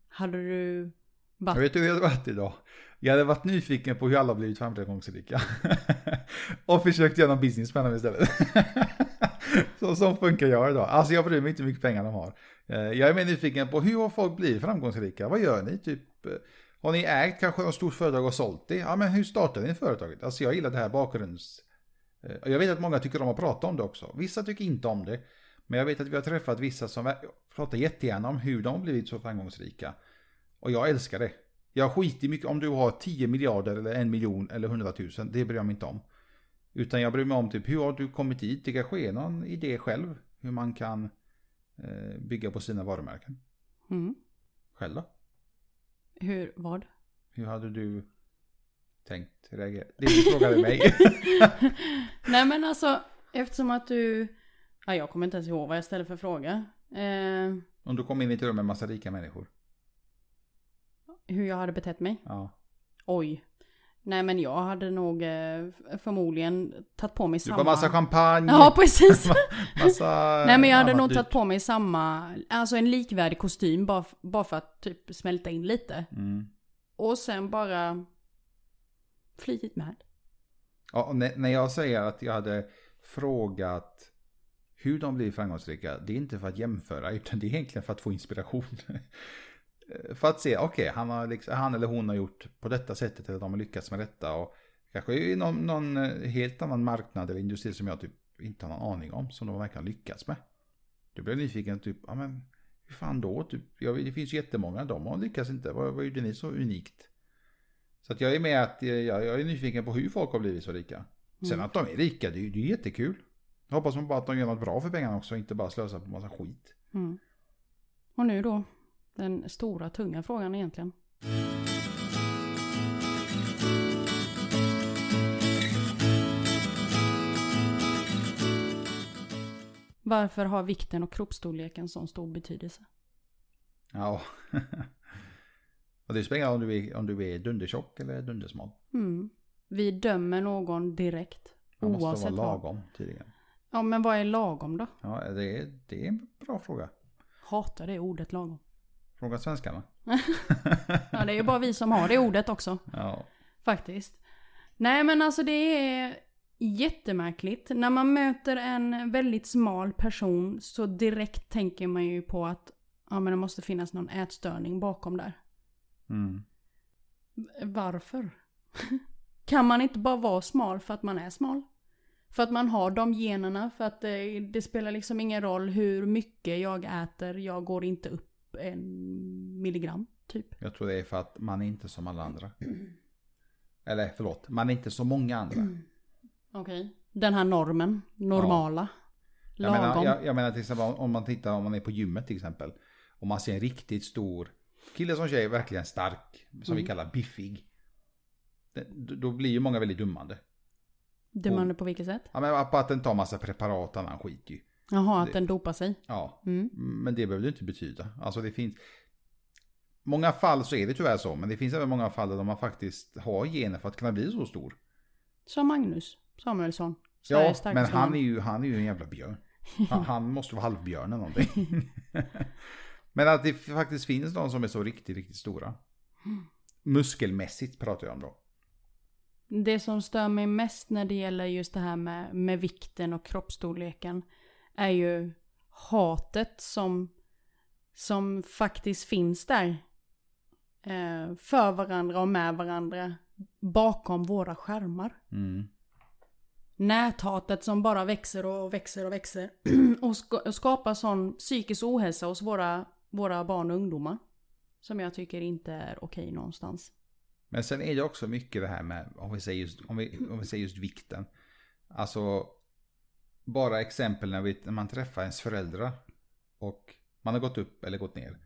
Hade du jag vet hur det hade varit idag. Jag hade varit nyfiken på hur alla har blivit framgångsrika. och försökt göra någon business med dem istället. så som funkar jag idag. Alltså jag bryr mig inte hur mycket pengar de har. Eh, jag är mer nyfiken på hur har folk blivit framgångsrika? Vad gör ni? Typ, eh, har ni ägt kanske något stort företag och sålt det? Ja men hur startade ni företaget? Alltså jag gillar det här bakgrunds... Eh, jag vet att många tycker om att prata om det också. Vissa tycker inte om det. Men jag vet att vi har träffat vissa som pratar jättegärna om hur de har blivit så framgångsrika. Och jag älskar det. Jag skiter mycket om du har 10 miljarder eller en miljon eller 100 000. Det bryr jag mig inte om. Utan jag bryr mig om typ hur har du kommit dit? Det kanske är någon idé själv. Hur man kan eh, bygga på sina varumärken. Mm. Själv då? Hur, vad? Hur hade du tänkt reagera? Det du frågade mig. Nej men alltså, eftersom att du... Ja, jag kommer inte ens ihåg vad jag ställde för fråga. Eh, om du kom in i ett rum med massa rika människor. Hur jag hade betett mig. Ja. Oj. Nej men jag hade nog eh, förmodligen tagit på mig Du samma... bara massa champagne. Ja precis. massa Nej men jag hade nog dyrt. tagit på mig samma, alltså en likvärdig kostym bara, bara för att typ smälta in lite. Mm. Och sen bara flitigt med. Ja, när jag säger att jag hade frågat hur de blir framgångsrika, det är inte för att jämföra, utan det är egentligen för att få inspiration. för att se, okej, han, har liksom, han eller hon har gjort på detta sättet, eller de har lyckats med detta. Och kanske i någon, någon eh, helt annan marknad eller industri som jag typ inte har någon aning om, som de verkligen har lyckats med. Då blir jag nyfiken, typ, ja men hur fan då? Typ, ja, det finns jättemånga, de har lyckats inte. Vad, vad gjorde ni så unikt? Så att jag är med att eh, jag, jag är nyfiken på hur folk har blivit så rika. Sen Mm. att de är rika, det är ju det är jättekul. Jag hoppas man bara att de gör något bra för pengarna också, inte bara slösar på massa skit. Mm. Och nu då, den stora tunga frågan egentligen. Varför har vikten och kroppsstorleken sån stor betydelse? Ja. och det spelar om du är, om du är dundertjock eller dundersmal. Mm. Vi dömer någon direkt. Man måste Oavsett vara vad. lagom tydligen. Ja men vad är lagom då? Ja, det är, det är en bra fråga. Hatar det ordet lagom. Fråga svenskarna. Ja det är ju bara vi som har det ordet också. Ja. Faktiskt. Nej men alltså det är jättemärkligt. När man möter en väldigt smal person så direkt tänker man ju på att ja, men det måste finnas någon ätstörning bakom där. Mm. Varför? kan man inte bara vara smal för att man är smal? För att man har de generna, för att det, det spelar liksom ingen roll hur mycket jag äter, jag går inte upp en milligram typ. Jag tror det är för att man är inte som alla andra. Eller förlåt, man är inte som många andra. Okej. Den här normen, normala, Jag lagom. menar, jag, jag menar till exempel om man tittar om man är på gymmet till exempel. Om man ser en riktigt stor kille som tjej, verkligen stark, som vi kallar biffig. Det, då blir ju många väldigt dummande. Dummande på vilket sätt? Ja men på att den tar massa preparat och annan skit ju. Jaha, att den dopar sig. Ja, Mm. men det behöver det inte betyda. Alltså det finns... Många fall så är det tyvärr så, men det finns även många fall där man faktiskt har gener för att kunna bli så stor. Som Magnus Samuelsson. Ja, men han är, ju, han är ju en jävla björn. Han, han måste vara halvbjörn eller någonting. men att det faktiskt finns de som är så riktigt, riktigt stora. Muskelmässigt pratar jag om då. Det som stör mig mest när det gäller just det här med, med vikten och kroppsstorleken är ju hatet som, som faktiskt finns där. Eh, för varandra och med varandra bakom våra skärmar. Mm. Näthatet som bara växer och växer och växer. och, ska, och skapar sån psykisk ohälsa hos våra, våra barn och ungdomar. Som jag tycker inte är okej någonstans. Men sen är det också mycket det här med, om vi säger just, om vi, om vi säger just vikten. Alltså, bara exempel när, vi, när man träffar ens föräldrar. Och man har gått upp eller gått ner.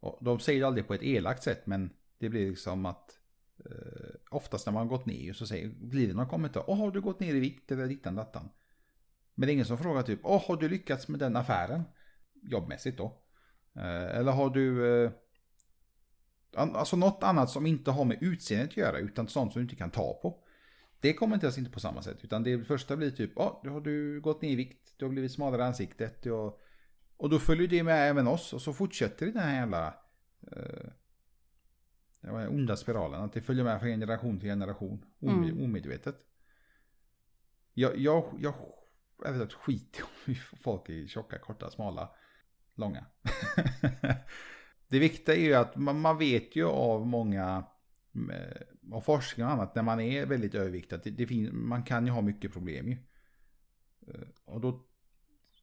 Och de säger det aldrig på ett elakt sätt, men det blir liksom att eh, oftast när man har gått ner så säger, blir det någon kommentar. Åh, har du gått ner i vikt eller dittan dattan? Men det är ingen som frågar typ, åh, har du lyckats med den affären? Jobbmässigt då. Eh, eller har du... Eh, Alltså något annat som inte har med utseendet att göra utan sånt som du inte kan ta på. Det kommenteras inte på samma sätt utan det första blir typ, ja, oh, har du gått ner i vikt, du har blivit smalare i ansiktet och, och då följer det med även oss och så fortsätter den här jävla eh, den onda spiralen, att det följer med från generation till generation omed, Mm. omedvetet. Jag, jag, jag, jag vet att skit om folk är tjocka, korta, smala, långa. det viktiga är ju att man, man vet ju av många av forskning och annat när man är väldigt överviktad. Det, det finns, man kan ju ha mycket problem ju. Eh, Och då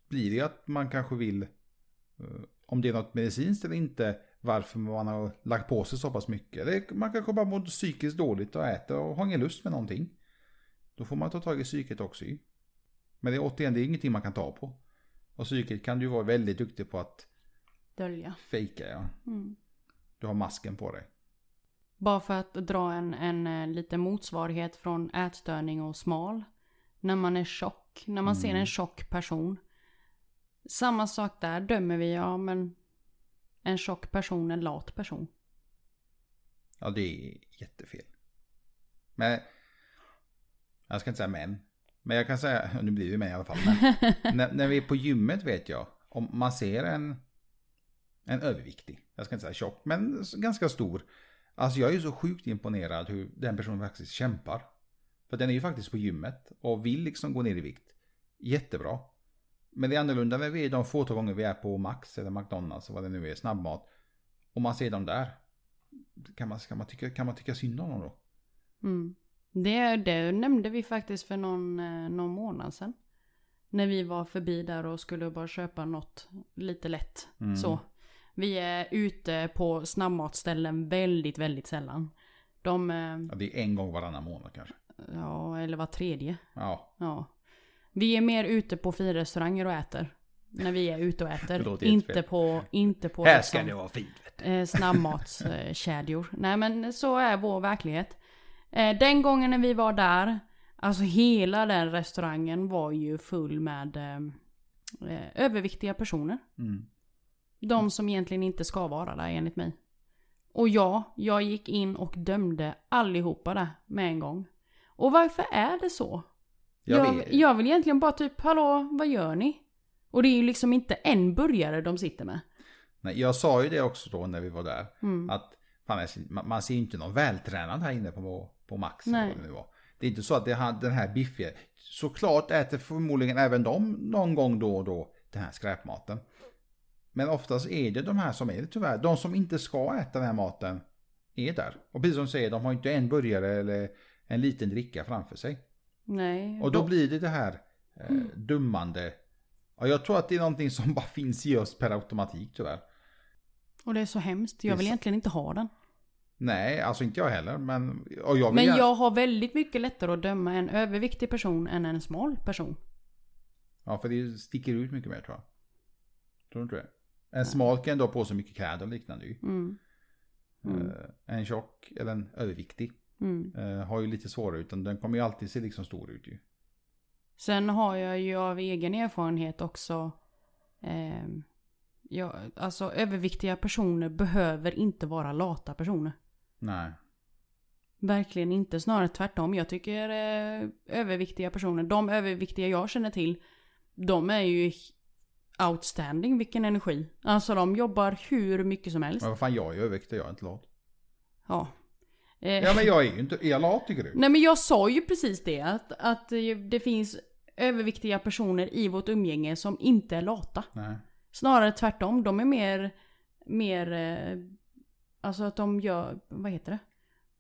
blir det att man kanske vill, eh, om det är något medicinskt eller inte, varför man har lagt på sig så pass mycket. Eller man kanske bara mår psykiskt dåligt och äter och har ingen lust med någonting. Då får man ta tag i psyket också ju. Men det är återigen, det är ingenting man kan ta på. Och psyket kan du vara väldigt duktig på att Dölja. fejka ja. Mm. Du har masken på dig. Bara för att dra en, en eh, liten motsvarighet från ätstörning och smal. När man är tjock, när man ser en tjock person. Samma sak där, dömer vi, ja men en tjock person, en lat person. Ja, det är jättefel. Men, jag ska inte säga män. Men jag kan säga, nu blir det män i alla fall. Men, när, när vi är på gymmet vet jag, om man ser en, en överviktig, jag ska inte säga tjock, men ganska stor. Alltså jag är ju så sjukt imponerad hur den personen faktiskt kämpar. För den är ju faktiskt på gymmet och vill liksom gå ner i vikt. Jättebra. Men det är annorlunda när vi är de fåtal gånger vi är på Max eller McDonalds, vad det nu är, snabbmat. Och man ser dem där. Kan man, kan man, tycka, kan man tycka synd om dem då? Mm. Det, det nämnde vi faktiskt för någon, eh, någon månad sedan. När vi var förbi där och skulle bara köpa något lite lätt. Mm. Så. Vi är ute på snabbmatsställen väldigt, väldigt sällan. De, eh, Ja, det är en gång varannan månad kanske. ja, eller var tredje. Ja, Ja. Vi är mer ute på finrestauranger och äter. När vi är ute och äter. inte på, inte på här liksom, ska det vara fint. eh, snabbmatskedjor. Nej men så är vår verklighet. Eh, den gången när vi var där, alltså hela den restaurangen var ju full med eh, eh, överviktiga personer. Mm. De som egentligen inte ska vara där enligt mig. Och ja, jag gick in och dömde allihopa där med en gång. Och varför är det så? Jag Jag, jag vill egentligen bara typ, hallå, vad gör ni? Och det är ju liksom inte en burgare de sitter med. Nej, jag sa ju det också då när vi var där. Mm. Att fan, man, ser ju inte någon vältränad här inne på, på Max. Nej. det nu var. Det är inte så att det har den här biffiga. Såklart äter förmodligen även de någon gång då och då den här skräpmaten. Men oftast är det de här som är det tyvärr. De som inte ska äta den här maten är där. Och precis som du säger, de har inte en burgare eller en liten dricka framför sig. Nej. Och då blir det det här eh, dummande. Ja, jag tror att det är någonting som bara finns i oss per automatik tyvärr. Och det är så hemskt. Jag vill egentligen inte ha den. Nej, alltså inte jag heller. Men, och jag Men gärna- jag har väldigt mycket lättare att döma en överviktig person än en smal person. Ja, för det sticker ut mycket mer tror jag. Tror du inte det? En smal kan ändå ha på sig mycket kläder och liknande ju. Mm. Mm. Eh, en tjock eller en överviktig Mm. eh, har ju lite svårare utan den kommer ju alltid se liksom stor ut ju. Sen har jag ju av egen erfarenhet också. Eh, ja, alltså överviktiga personer behöver inte vara lata personer. Nej. Verkligen inte, snarare tvärtom. Jag tycker eh, överviktiga personer, de överviktiga jag känner till, de är ju outstanding vilken energi. Alltså de jobbar hur mycket som helst. Men vad fan, jag är överviktig, jag är inte lat. Ja. Eh, Ja men jag är ju inte, är jag lat tycker du? Nej men jag sa ju precis det, att, att eh, det finns överviktiga personer i vårt umgänge som inte är lata. Nej. Snarare tvärtom, de är mer, mer, eh, alltså att de gör, vad heter det?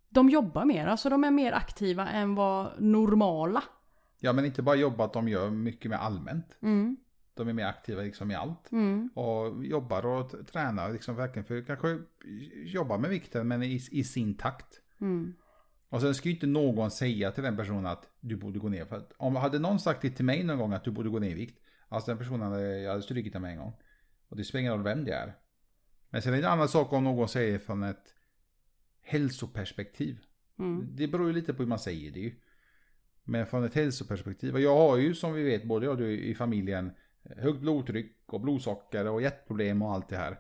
De jobbar mer, alltså de är mer aktiva än vad normala. Ja men inte bara jobba, att de gör mycket mer allmänt. Mm, De är mer aktiva liksom i allt. mm, Och jobbar och tränar liksom verkligen för kanske jobba med vikten men i, i sin takt. mm, Och sen ska ju inte någon säga till den personen att du borde gå ner. För att om hade någon sagt det till mig någon gång att du borde gå ner i vikt. Alltså den personen hade, jag hade strukit den med en gång. Och det spelar ingen roll vem det är. Men sen är det en annan sak om någon säger från ett hälsoperspektiv. mm, Det beror ju lite på hur man säger det ju. Men från ett hälsoperspektiv. Och jag har ju som vi vet både jag och du i familjen högt blodtryck och blodsocker och hjärtproblem och allt det här.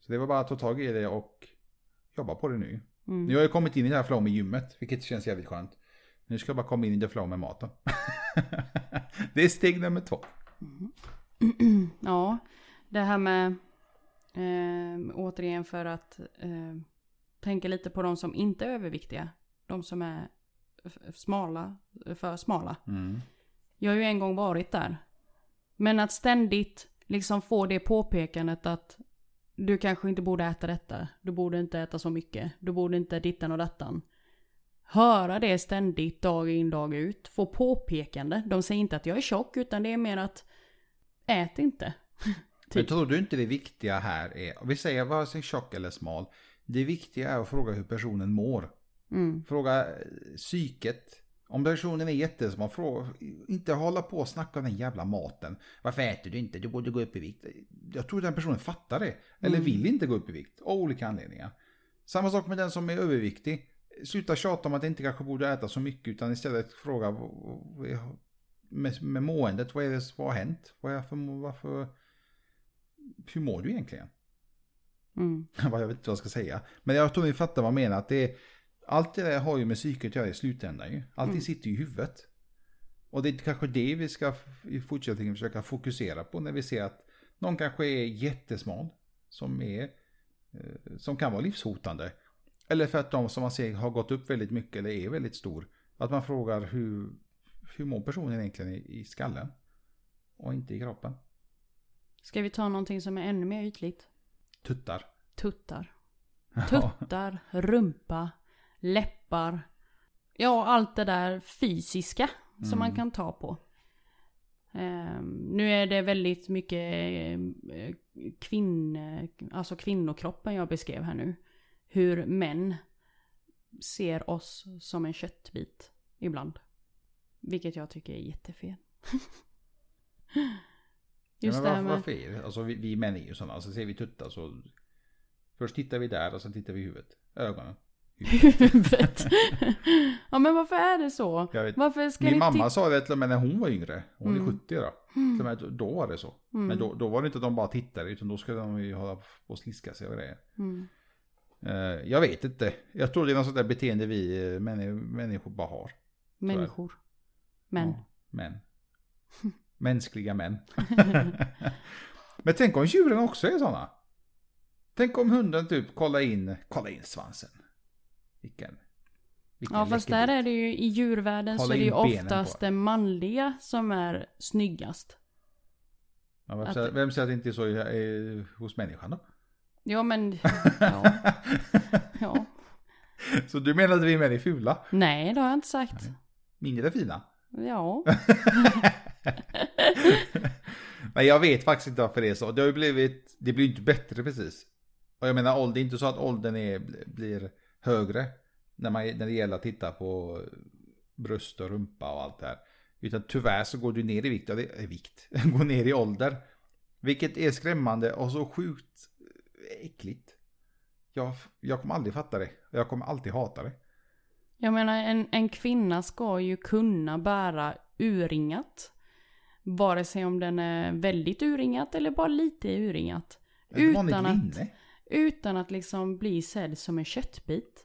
Så det var bara att ta tag i det och jobba på det nu. mm. Nu har jag kommit in i det här flow med gymmet, vilket känns jävligt skönt. Nu ska jag bara komma in i det flow med maten. det är steg nummer två. Ja, det här med, eh, återigen för att eh, tänka lite på de som inte är överviktiga. De som är smala, för smala. Mm. Jag har ju en gång varit där. Men att ständigt liksom få det påpekandet att du kanske inte borde äta detta. Du borde inte äta så mycket. Du borde inte dittan och dattan. Höra det ständigt dag in dag ut. Få påpekande. De säger inte att jag är tjock utan det är mer att ät inte. Men Typ. tror du inte det viktiga här är, vi säger vare sig tjock eller smal. Det viktiga är att fråga hur personen mår. Mm. Fråga eh, psyket. Om personen är jättesmal, fråga, inte hålla på och snacka om den jävla maten. Varför äter du inte? Du borde gå upp i vikt. Jag tror den personen fattar det. Eller Mm. vill inte gå upp i vikt. Av olika anledningar. Samma sak med den som är överviktig. Sluta tjata om att inte kanske borde äta så mycket utan istället fråga med, med måendet. Vad är det som har hänt? För, varför, hur mår du egentligen? Mm. jag vet inte vad jag ska säga. Men jag tror ni fattar vad jag menar. Att det är, allt det där har ju med psyket att göra i slutändan ju. Allting Mm. sitter ju i huvudet. Och det är kanske det vi ska i fortsättningen försöka fokusera på när vi ser att någon kanske är jättesmal. Som, är, eh, som kan vara livshotande. Eller för att de som man ser har gått upp väldigt mycket eller är väldigt stor. Att man frågar hur, hur mår personen egentligen i, i skallen? Och inte i kroppen. Ska vi ta någonting som är ännu mer ytligt? Tuttar. Tuttar. Tuttar, rumpa, läppar. Ja, allt det där fysiska som man Mm. kan ta på. Ehm, nu är det väldigt mycket eh, kvinn, alltså kvinnokroppen jag beskrev här nu. Hur män ser oss som en köttbit ibland. Vilket jag tycker är jättefel. Just ja, men varför, med... varför är det? Alltså vi, vi män är ju sådana. Alltså ser vi tuttar så. Först tittar vi där och sen tittar vi i huvudet. Ögonen. Huvudet. ja men varför är det så? Varför ska min mamma sa det till och med när hon var yngre. Hon är Mm. 70 då. Med då- var det så. Mm. Men då, då var det inte att de bara tittade utan då skulle de ju hålla på och sliska sig och grejer. Mm. Eh, jag vet inte. Jag tror det är något sånt där beteende vi männi- människor bara har. Människor. Män. Ja, män. Mänskliga män. Men tänk om djuren också är sådana. Tänk om hunden typ kollar in, kollar in svansen. Vilken, vilken Ja fast där är det ju i djurvärlden så Hålla är det ju oftast det manliga som är snyggast. Ja, vem, att- säger, vem säger att det inte är så eh, hos människan då? Ja men, ja, ja. så du menar att vi män är fula? Nej det har jag inte sagt. Nej. Mindre fina. Ja. Nej jag vet faktiskt inte varför det är så. Det har ju blivit, det blir ju inte bättre precis. Och jag menar ålder, det är inte så att åldern är, blir högre. När, man, när det gäller att titta på bröst och rumpa och allt det här. Utan tyvärr så går du ner i vikt, är vikt, går ner i ålder. Vilket är skrämmande och så sjukt äckligt. Jag, jag kommer aldrig fatta det. Jag kommer alltid hata det. Jag menar en, en kvinna ska ju kunna bära urringat. Vare sig om den är väldigt urringat eller bara lite urringat. Utan att, linne. Utan att liksom bli sedd som en köttbit.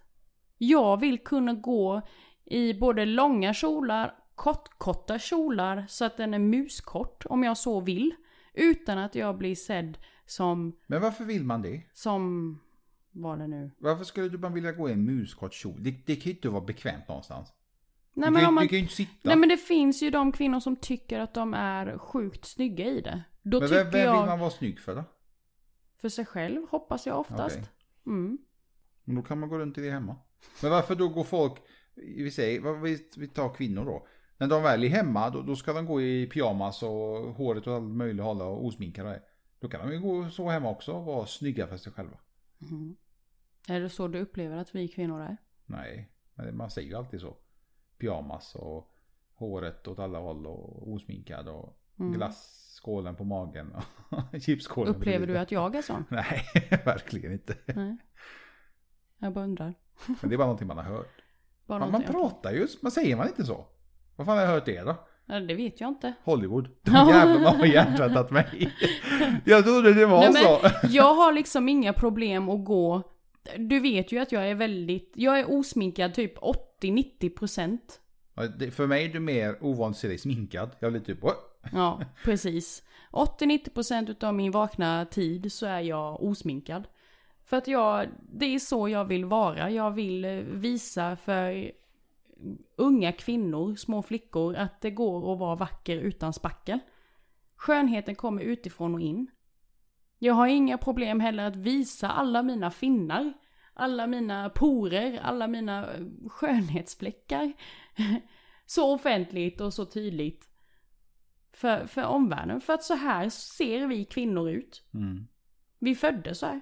Jag vill kunna gå i både långa kjolar, kortkorta kjolar så att den är muskort om jag så vill. Utan att jag blir sedd som, Men varför vill man det? som, vad det nu. Varför skulle du bara vilja gå i en muskort kjol? Det, det kan ju inte vara bekvämt någonstans. Nej du, men, kan, om man, du kan ju inte sitta. nej men det finns ju de kvinnor som tycker att de är sjukt snygga i det. Då men vem, vem jag, vill man vara snygg för då? För sig själv hoppas jag oftast. Okej. Mm. Men då kan man gå runt i det hemma. Men varför då går folk, vi säger, vi, tar kvinnor då. När de väl är hemma, då, då ska de gå i pyjamas och håret och allt möjligt hålla och osminkade. Då kan de ju gå så hemma också och vara snygga för sig själva. Mm. Är det så du upplever att vi kvinnor är? Nej, men man säger ju alltid så. Pyjamas och håret åt alla håll och osminkad och Mm. Glasskålen på magen och chipsskålen. Upplever du att jag är sån? Nej, verkligen inte. Nej. Jag bara undrar. Men det är bara någonting man har hört. Bara Man, man pratar ju, man säger man inte så? Vad fan har jag hört det då? Ja, det vet jag inte. Hollywood. De jävlarna har hjärntvättat mig. Jag trodde det var Nej, så. jag har liksom inga problem att gå. Du vet ju att jag är väldigt, jag är osminkad typ 80-90%. Ja, det- För mig är du mer ovanligt att se dig sminkad. Jag blir typ, "What?" Ja, precis. 80-90% utav min vakna tid så är jag osminkad. För att jag, det är så jag vill vara. Jag vill eh, visa för unga kvinnor, små flickor, att det går att vara vacker utan spackel. Skönheten kommer utifrån och in. Jag har inga problem heller att visa alla mina finnar, alla mina porer, alla mina eh, skönhetsfläckar. Så offentligt och så tydligt för, för omvärlden. För att så här ser vi kvinnor ut. Mm. Vi föddes så här.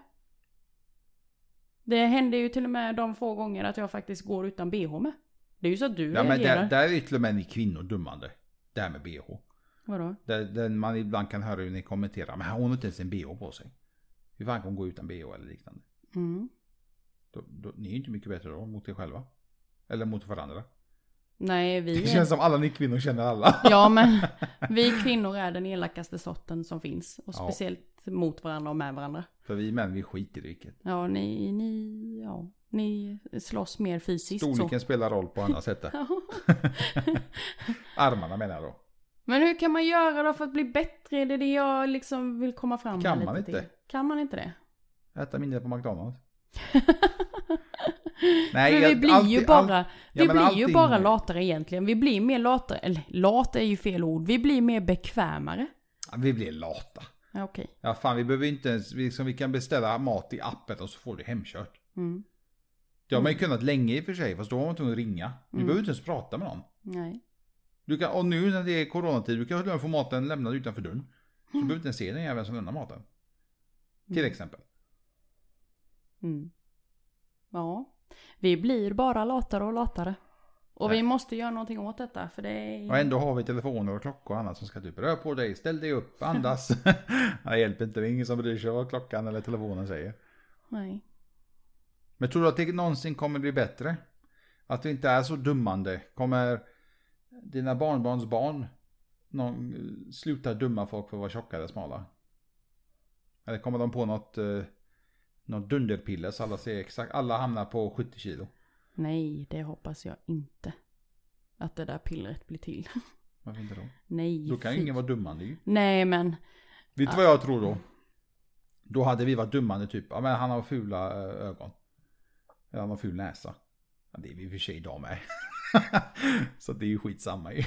Det händer ju till och med de få gånger att jag faktiskt går utan bh med. Det är ju så att du Ja men där, där är till och med ni kvinnor dummande. Det här med bh. Vadå? Där, där man ibland kan höra hur ni kommenterar. Men hon har inte ens en bh på sig. Hur fan kan hon gå utan bh eller liknande? Mm. Då, då, ni är ju inte mycket bättre då mot er själva. Eller mot varandra. Nej, vi Det känns som alla ni kvinnor känner alla. Ja, men vi kvinnor är den elakaste sorten som finns. Och Ja. speciellt mot varandra och med varandra. För vi män vi skiter i vilket. Ja, ni, ni, ja, ni slåss mer fysiskt Storleken så. spelar roll på andra sätt. Armarna menar jag då. Men hur kan man göra då för att bli bättre? Det är det jag liksom vill komma fram Kan med man lite inte? till. Kan man inte det? Äta mindre på McDonalds. Nej, För vi blir ju alltid- bara, all- vi Ja, men blir ju bara latare egentligen. Vi blir mer latare, eller lat är ju fel ord. Vi blir mer bekvämare. Ja, Vi blir lata. Ja, okej. Ja fan vi behöver inte ens, vi, liksom, vi kan beställa mat i appen och så får du hemkört. Mm. Det har man ju kunnat länge i och för sig, fast då var man tvungen att ringa. Du Mm. behöver inte ens prata med någon. Nej. Du kan, och nu när det är coronatid, du kan få maten lämnad utanför dörren. Så du behöver inte ens se den jäveln som lämnar maten. Till exempel. Mm. Ja. Vi blir bara latare och latare. Och Nej. vi måste göra någonting åt detta, för det är... Och ändå har vi telefoner och klockor och annat som ska typ röra på dig, ställ dig upp, andas. det hjälper inte, det är ingen som bryr sig vad klockan eller telefonen säger. Nej. Men tror du att det någonsin kommer bli bättre? Att det inte är så dummande? Kommer dina barnbarns barn någon, sluta dumma folk för att vara tjocka eller smala? Eller kommer de på något, eh, något dunderpiller så alla ser exakt, alla hamnar på 70 kilo? Nej, det hoppas jag inte. Att det där pillret blir till. Varför inte då? Nej, Då kan ju ingen vara dummande ju. Nej, men... Vet du vad jag tror då? Då hade vi varit dummande typ, ja men han har fula eh, ögon. Eller han har ful näsa. Ja, det är vi i och för sig idag med. så det är ju skitsamma ju.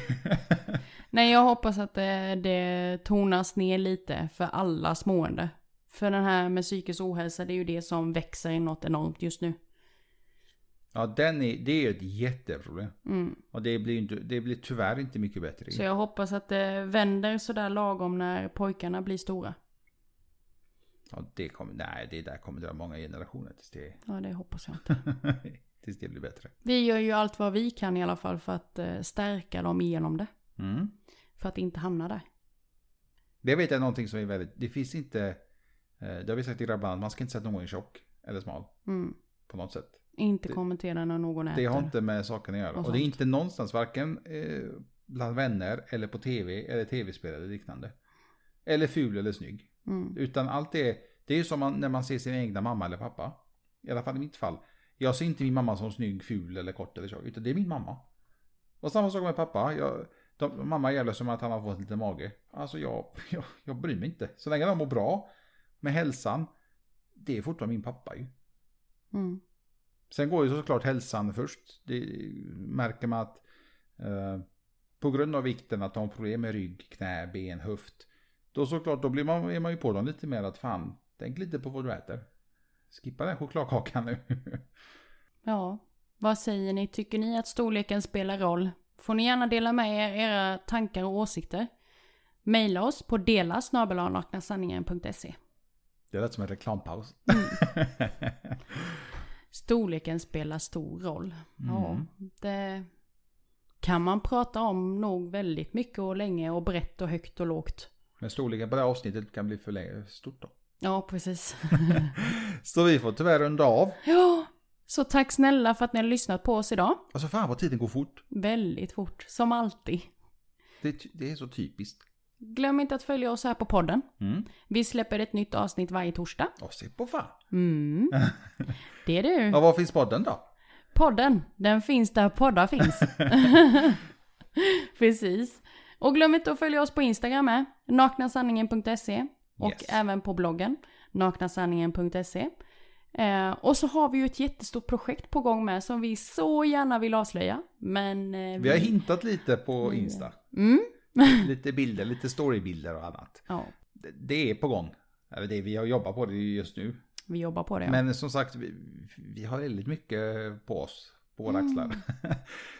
Nej, jag hoppas att det, det tonas ner lite för alla smående. För den här med psykisk ohälsa, det är ju det som växer i något enormt just nu. Ja, den är, det är ju ett jätteproblem. Mm. Och det blir, det blir tyvärr inte mycket bättre. Så jag hoppas att det vänder sådär lagom när pojkarna blir stora. Ja, det kommer, nej, det där kommer dra många generationer tills det, Ja, det hoppas jag inte. tills det blir bättre. Vi gör ju allt vad vi kan i alla fall för att eh, stärka dem igenom det. Mm. För att inte hamna där. Det vet jag någonting som är väldigt, det finns inte, det har vi sagt i grabbarna, man ska inte säga att någon är tjock eller smal Mm. på något sätt. Inte Det- kommentera när någon äter. Det har inte med saken att göra. Och Och det är inte någonstans, varken eh, bland vänner eller på tv eller tv-spel eller liknande. Eller ful eller snygg. Mm. Utan allt det, det är ju som man, när man ser sin egna mamma eller pappa. I alla fall i mitt fall. Jag ser inte min mamma som snygg, ful eller kort eller tjock. Utan det är min mamma. Och samma sak med pappa. Jag, de, mamma gäller som att han har fått lite mage. Alltså jag, jag, jag bryr mig inte. Så länge de mår bra med hälsan. Det är fortfarande min pappa ju. Mm. Sen går ju såklart hälsan först. Det märker man att eh, på grund av vikten att har problem med rygg, knä, ben, höft. Då såklart, då blir man, är man ju på dem lite mer att fan, tänk lite på vad du äter. Skippa den chokladkakan nu. Ja, vad säger ni? Tycker ni att storleken spelar roll? Får ni gärna dela med er era tankar och åsikter. Maila oss på dela naknasanningen.se. Det lät som en reklampaus. Storleken spelar stor roll. Ja, Mm. det kan man prata om nog väldigt mycket och länge och brett och högt och lågt. Men storleken på det här avsnittet kan bli för länge- stort då. Ja, precis. Så vi får tyvärr runda av. ja, så tack snälla för att ni har lyssnat på oss idag. Alltså fan vad tiden går fort. Väldigt fort, som alltid. Det, det är så typiskt. Glöm inte att följa oss här på podden. Mm. Vi släpper ett nytt avsnitt varje torsdag. Och se på fan. Mm. Det är du. Ja, var finns podden då? Podden, den finns där poddar finns. Precis. Och glöm inte att följa oss på Instagram med, naknasanningen.se. Och Yes. även på bloggen, naknasanningen.se. Eh, och så har vi ju ett jättestort projekt på gång med som vi så gärna vill avslöja. Men... Eh, Vi har hintat lite på Insta. Mm. Lite bilder, lite storybilder och annat. Ja, Det- Det är på gång. Det vi har jobbat på det just nu. vi jobbar på det. Ja. Men som sagt, vi, vi har väldigt mycket på oss. På våra Mm. axlar.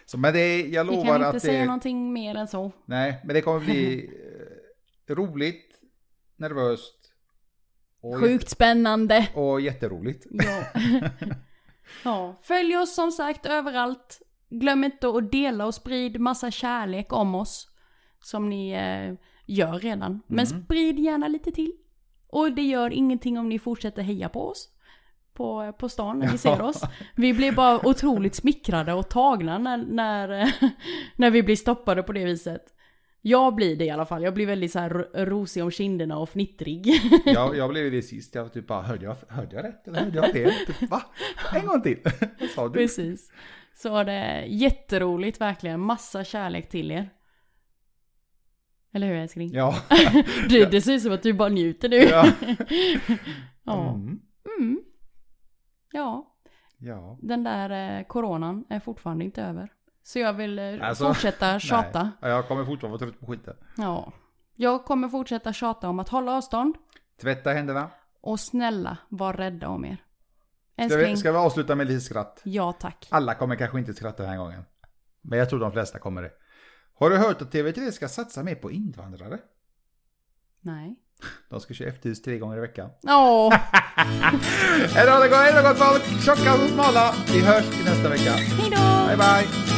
så men det, jag vi lovar kan inte att säga det... någonting mer än så. Nej, men det kommer bli eh, roligt, nervöst och, Sjukt spännande. och jätteroligt. Ja. ja. Följ oss som sagt överallt. Glöm inte att dela och sprid massa kärlek om oss. Som ni eh, gör redan. Men Mm. sprid gärna lite till. Och det gör ingenting om ni fortsätter heja på oss. På, på stan när ni ser oss. Vi blir bara otroligt smickrade och tagna när, när, när vi blir stoppade på det viset. Jag blir det i alla fall. Jag blir väldigt så här ro- rosig om kinderna och fnittrig. Jag, jag blev det sist, jag typ bara, hörde jag, hörde jag rätt eller hörde jag fel? Typ, va? En gång till. Vad sa du? Precis. Så det jätteroligt verkligen. Massa kärlek till er. Eller hur älskling? Ja. Du, det ser ut som att du bara njuter nu. Ja. ja. Mm. Mm. Ja, Ja. den där eh, coronan är fortfarande inte över. Så jag vill eh, Alltså, fortsätta tjata. Nej. Ja, Jag kommer fortfarande vara trött på skiten. Ja. Jag kommer fortsätta tjata om att hålla avstånd. Tvätta händerna. Och snälla, var rädda om er. Ska Älskling, vi, ska vi avsluta med lite skratt? ja tack. Alla kommer kanske inte skratta den här gången. Men jag tror de flesta kommer det. Har du hört att TV3 ska satsa mer på invandrare? Nej. De ska köra efterhus tre gånger i veckan. Åh, Hej då, det går, hej då gott folk! Tjocka och smala. Vi hörs till nästa vecka. hejdå! Bye bye!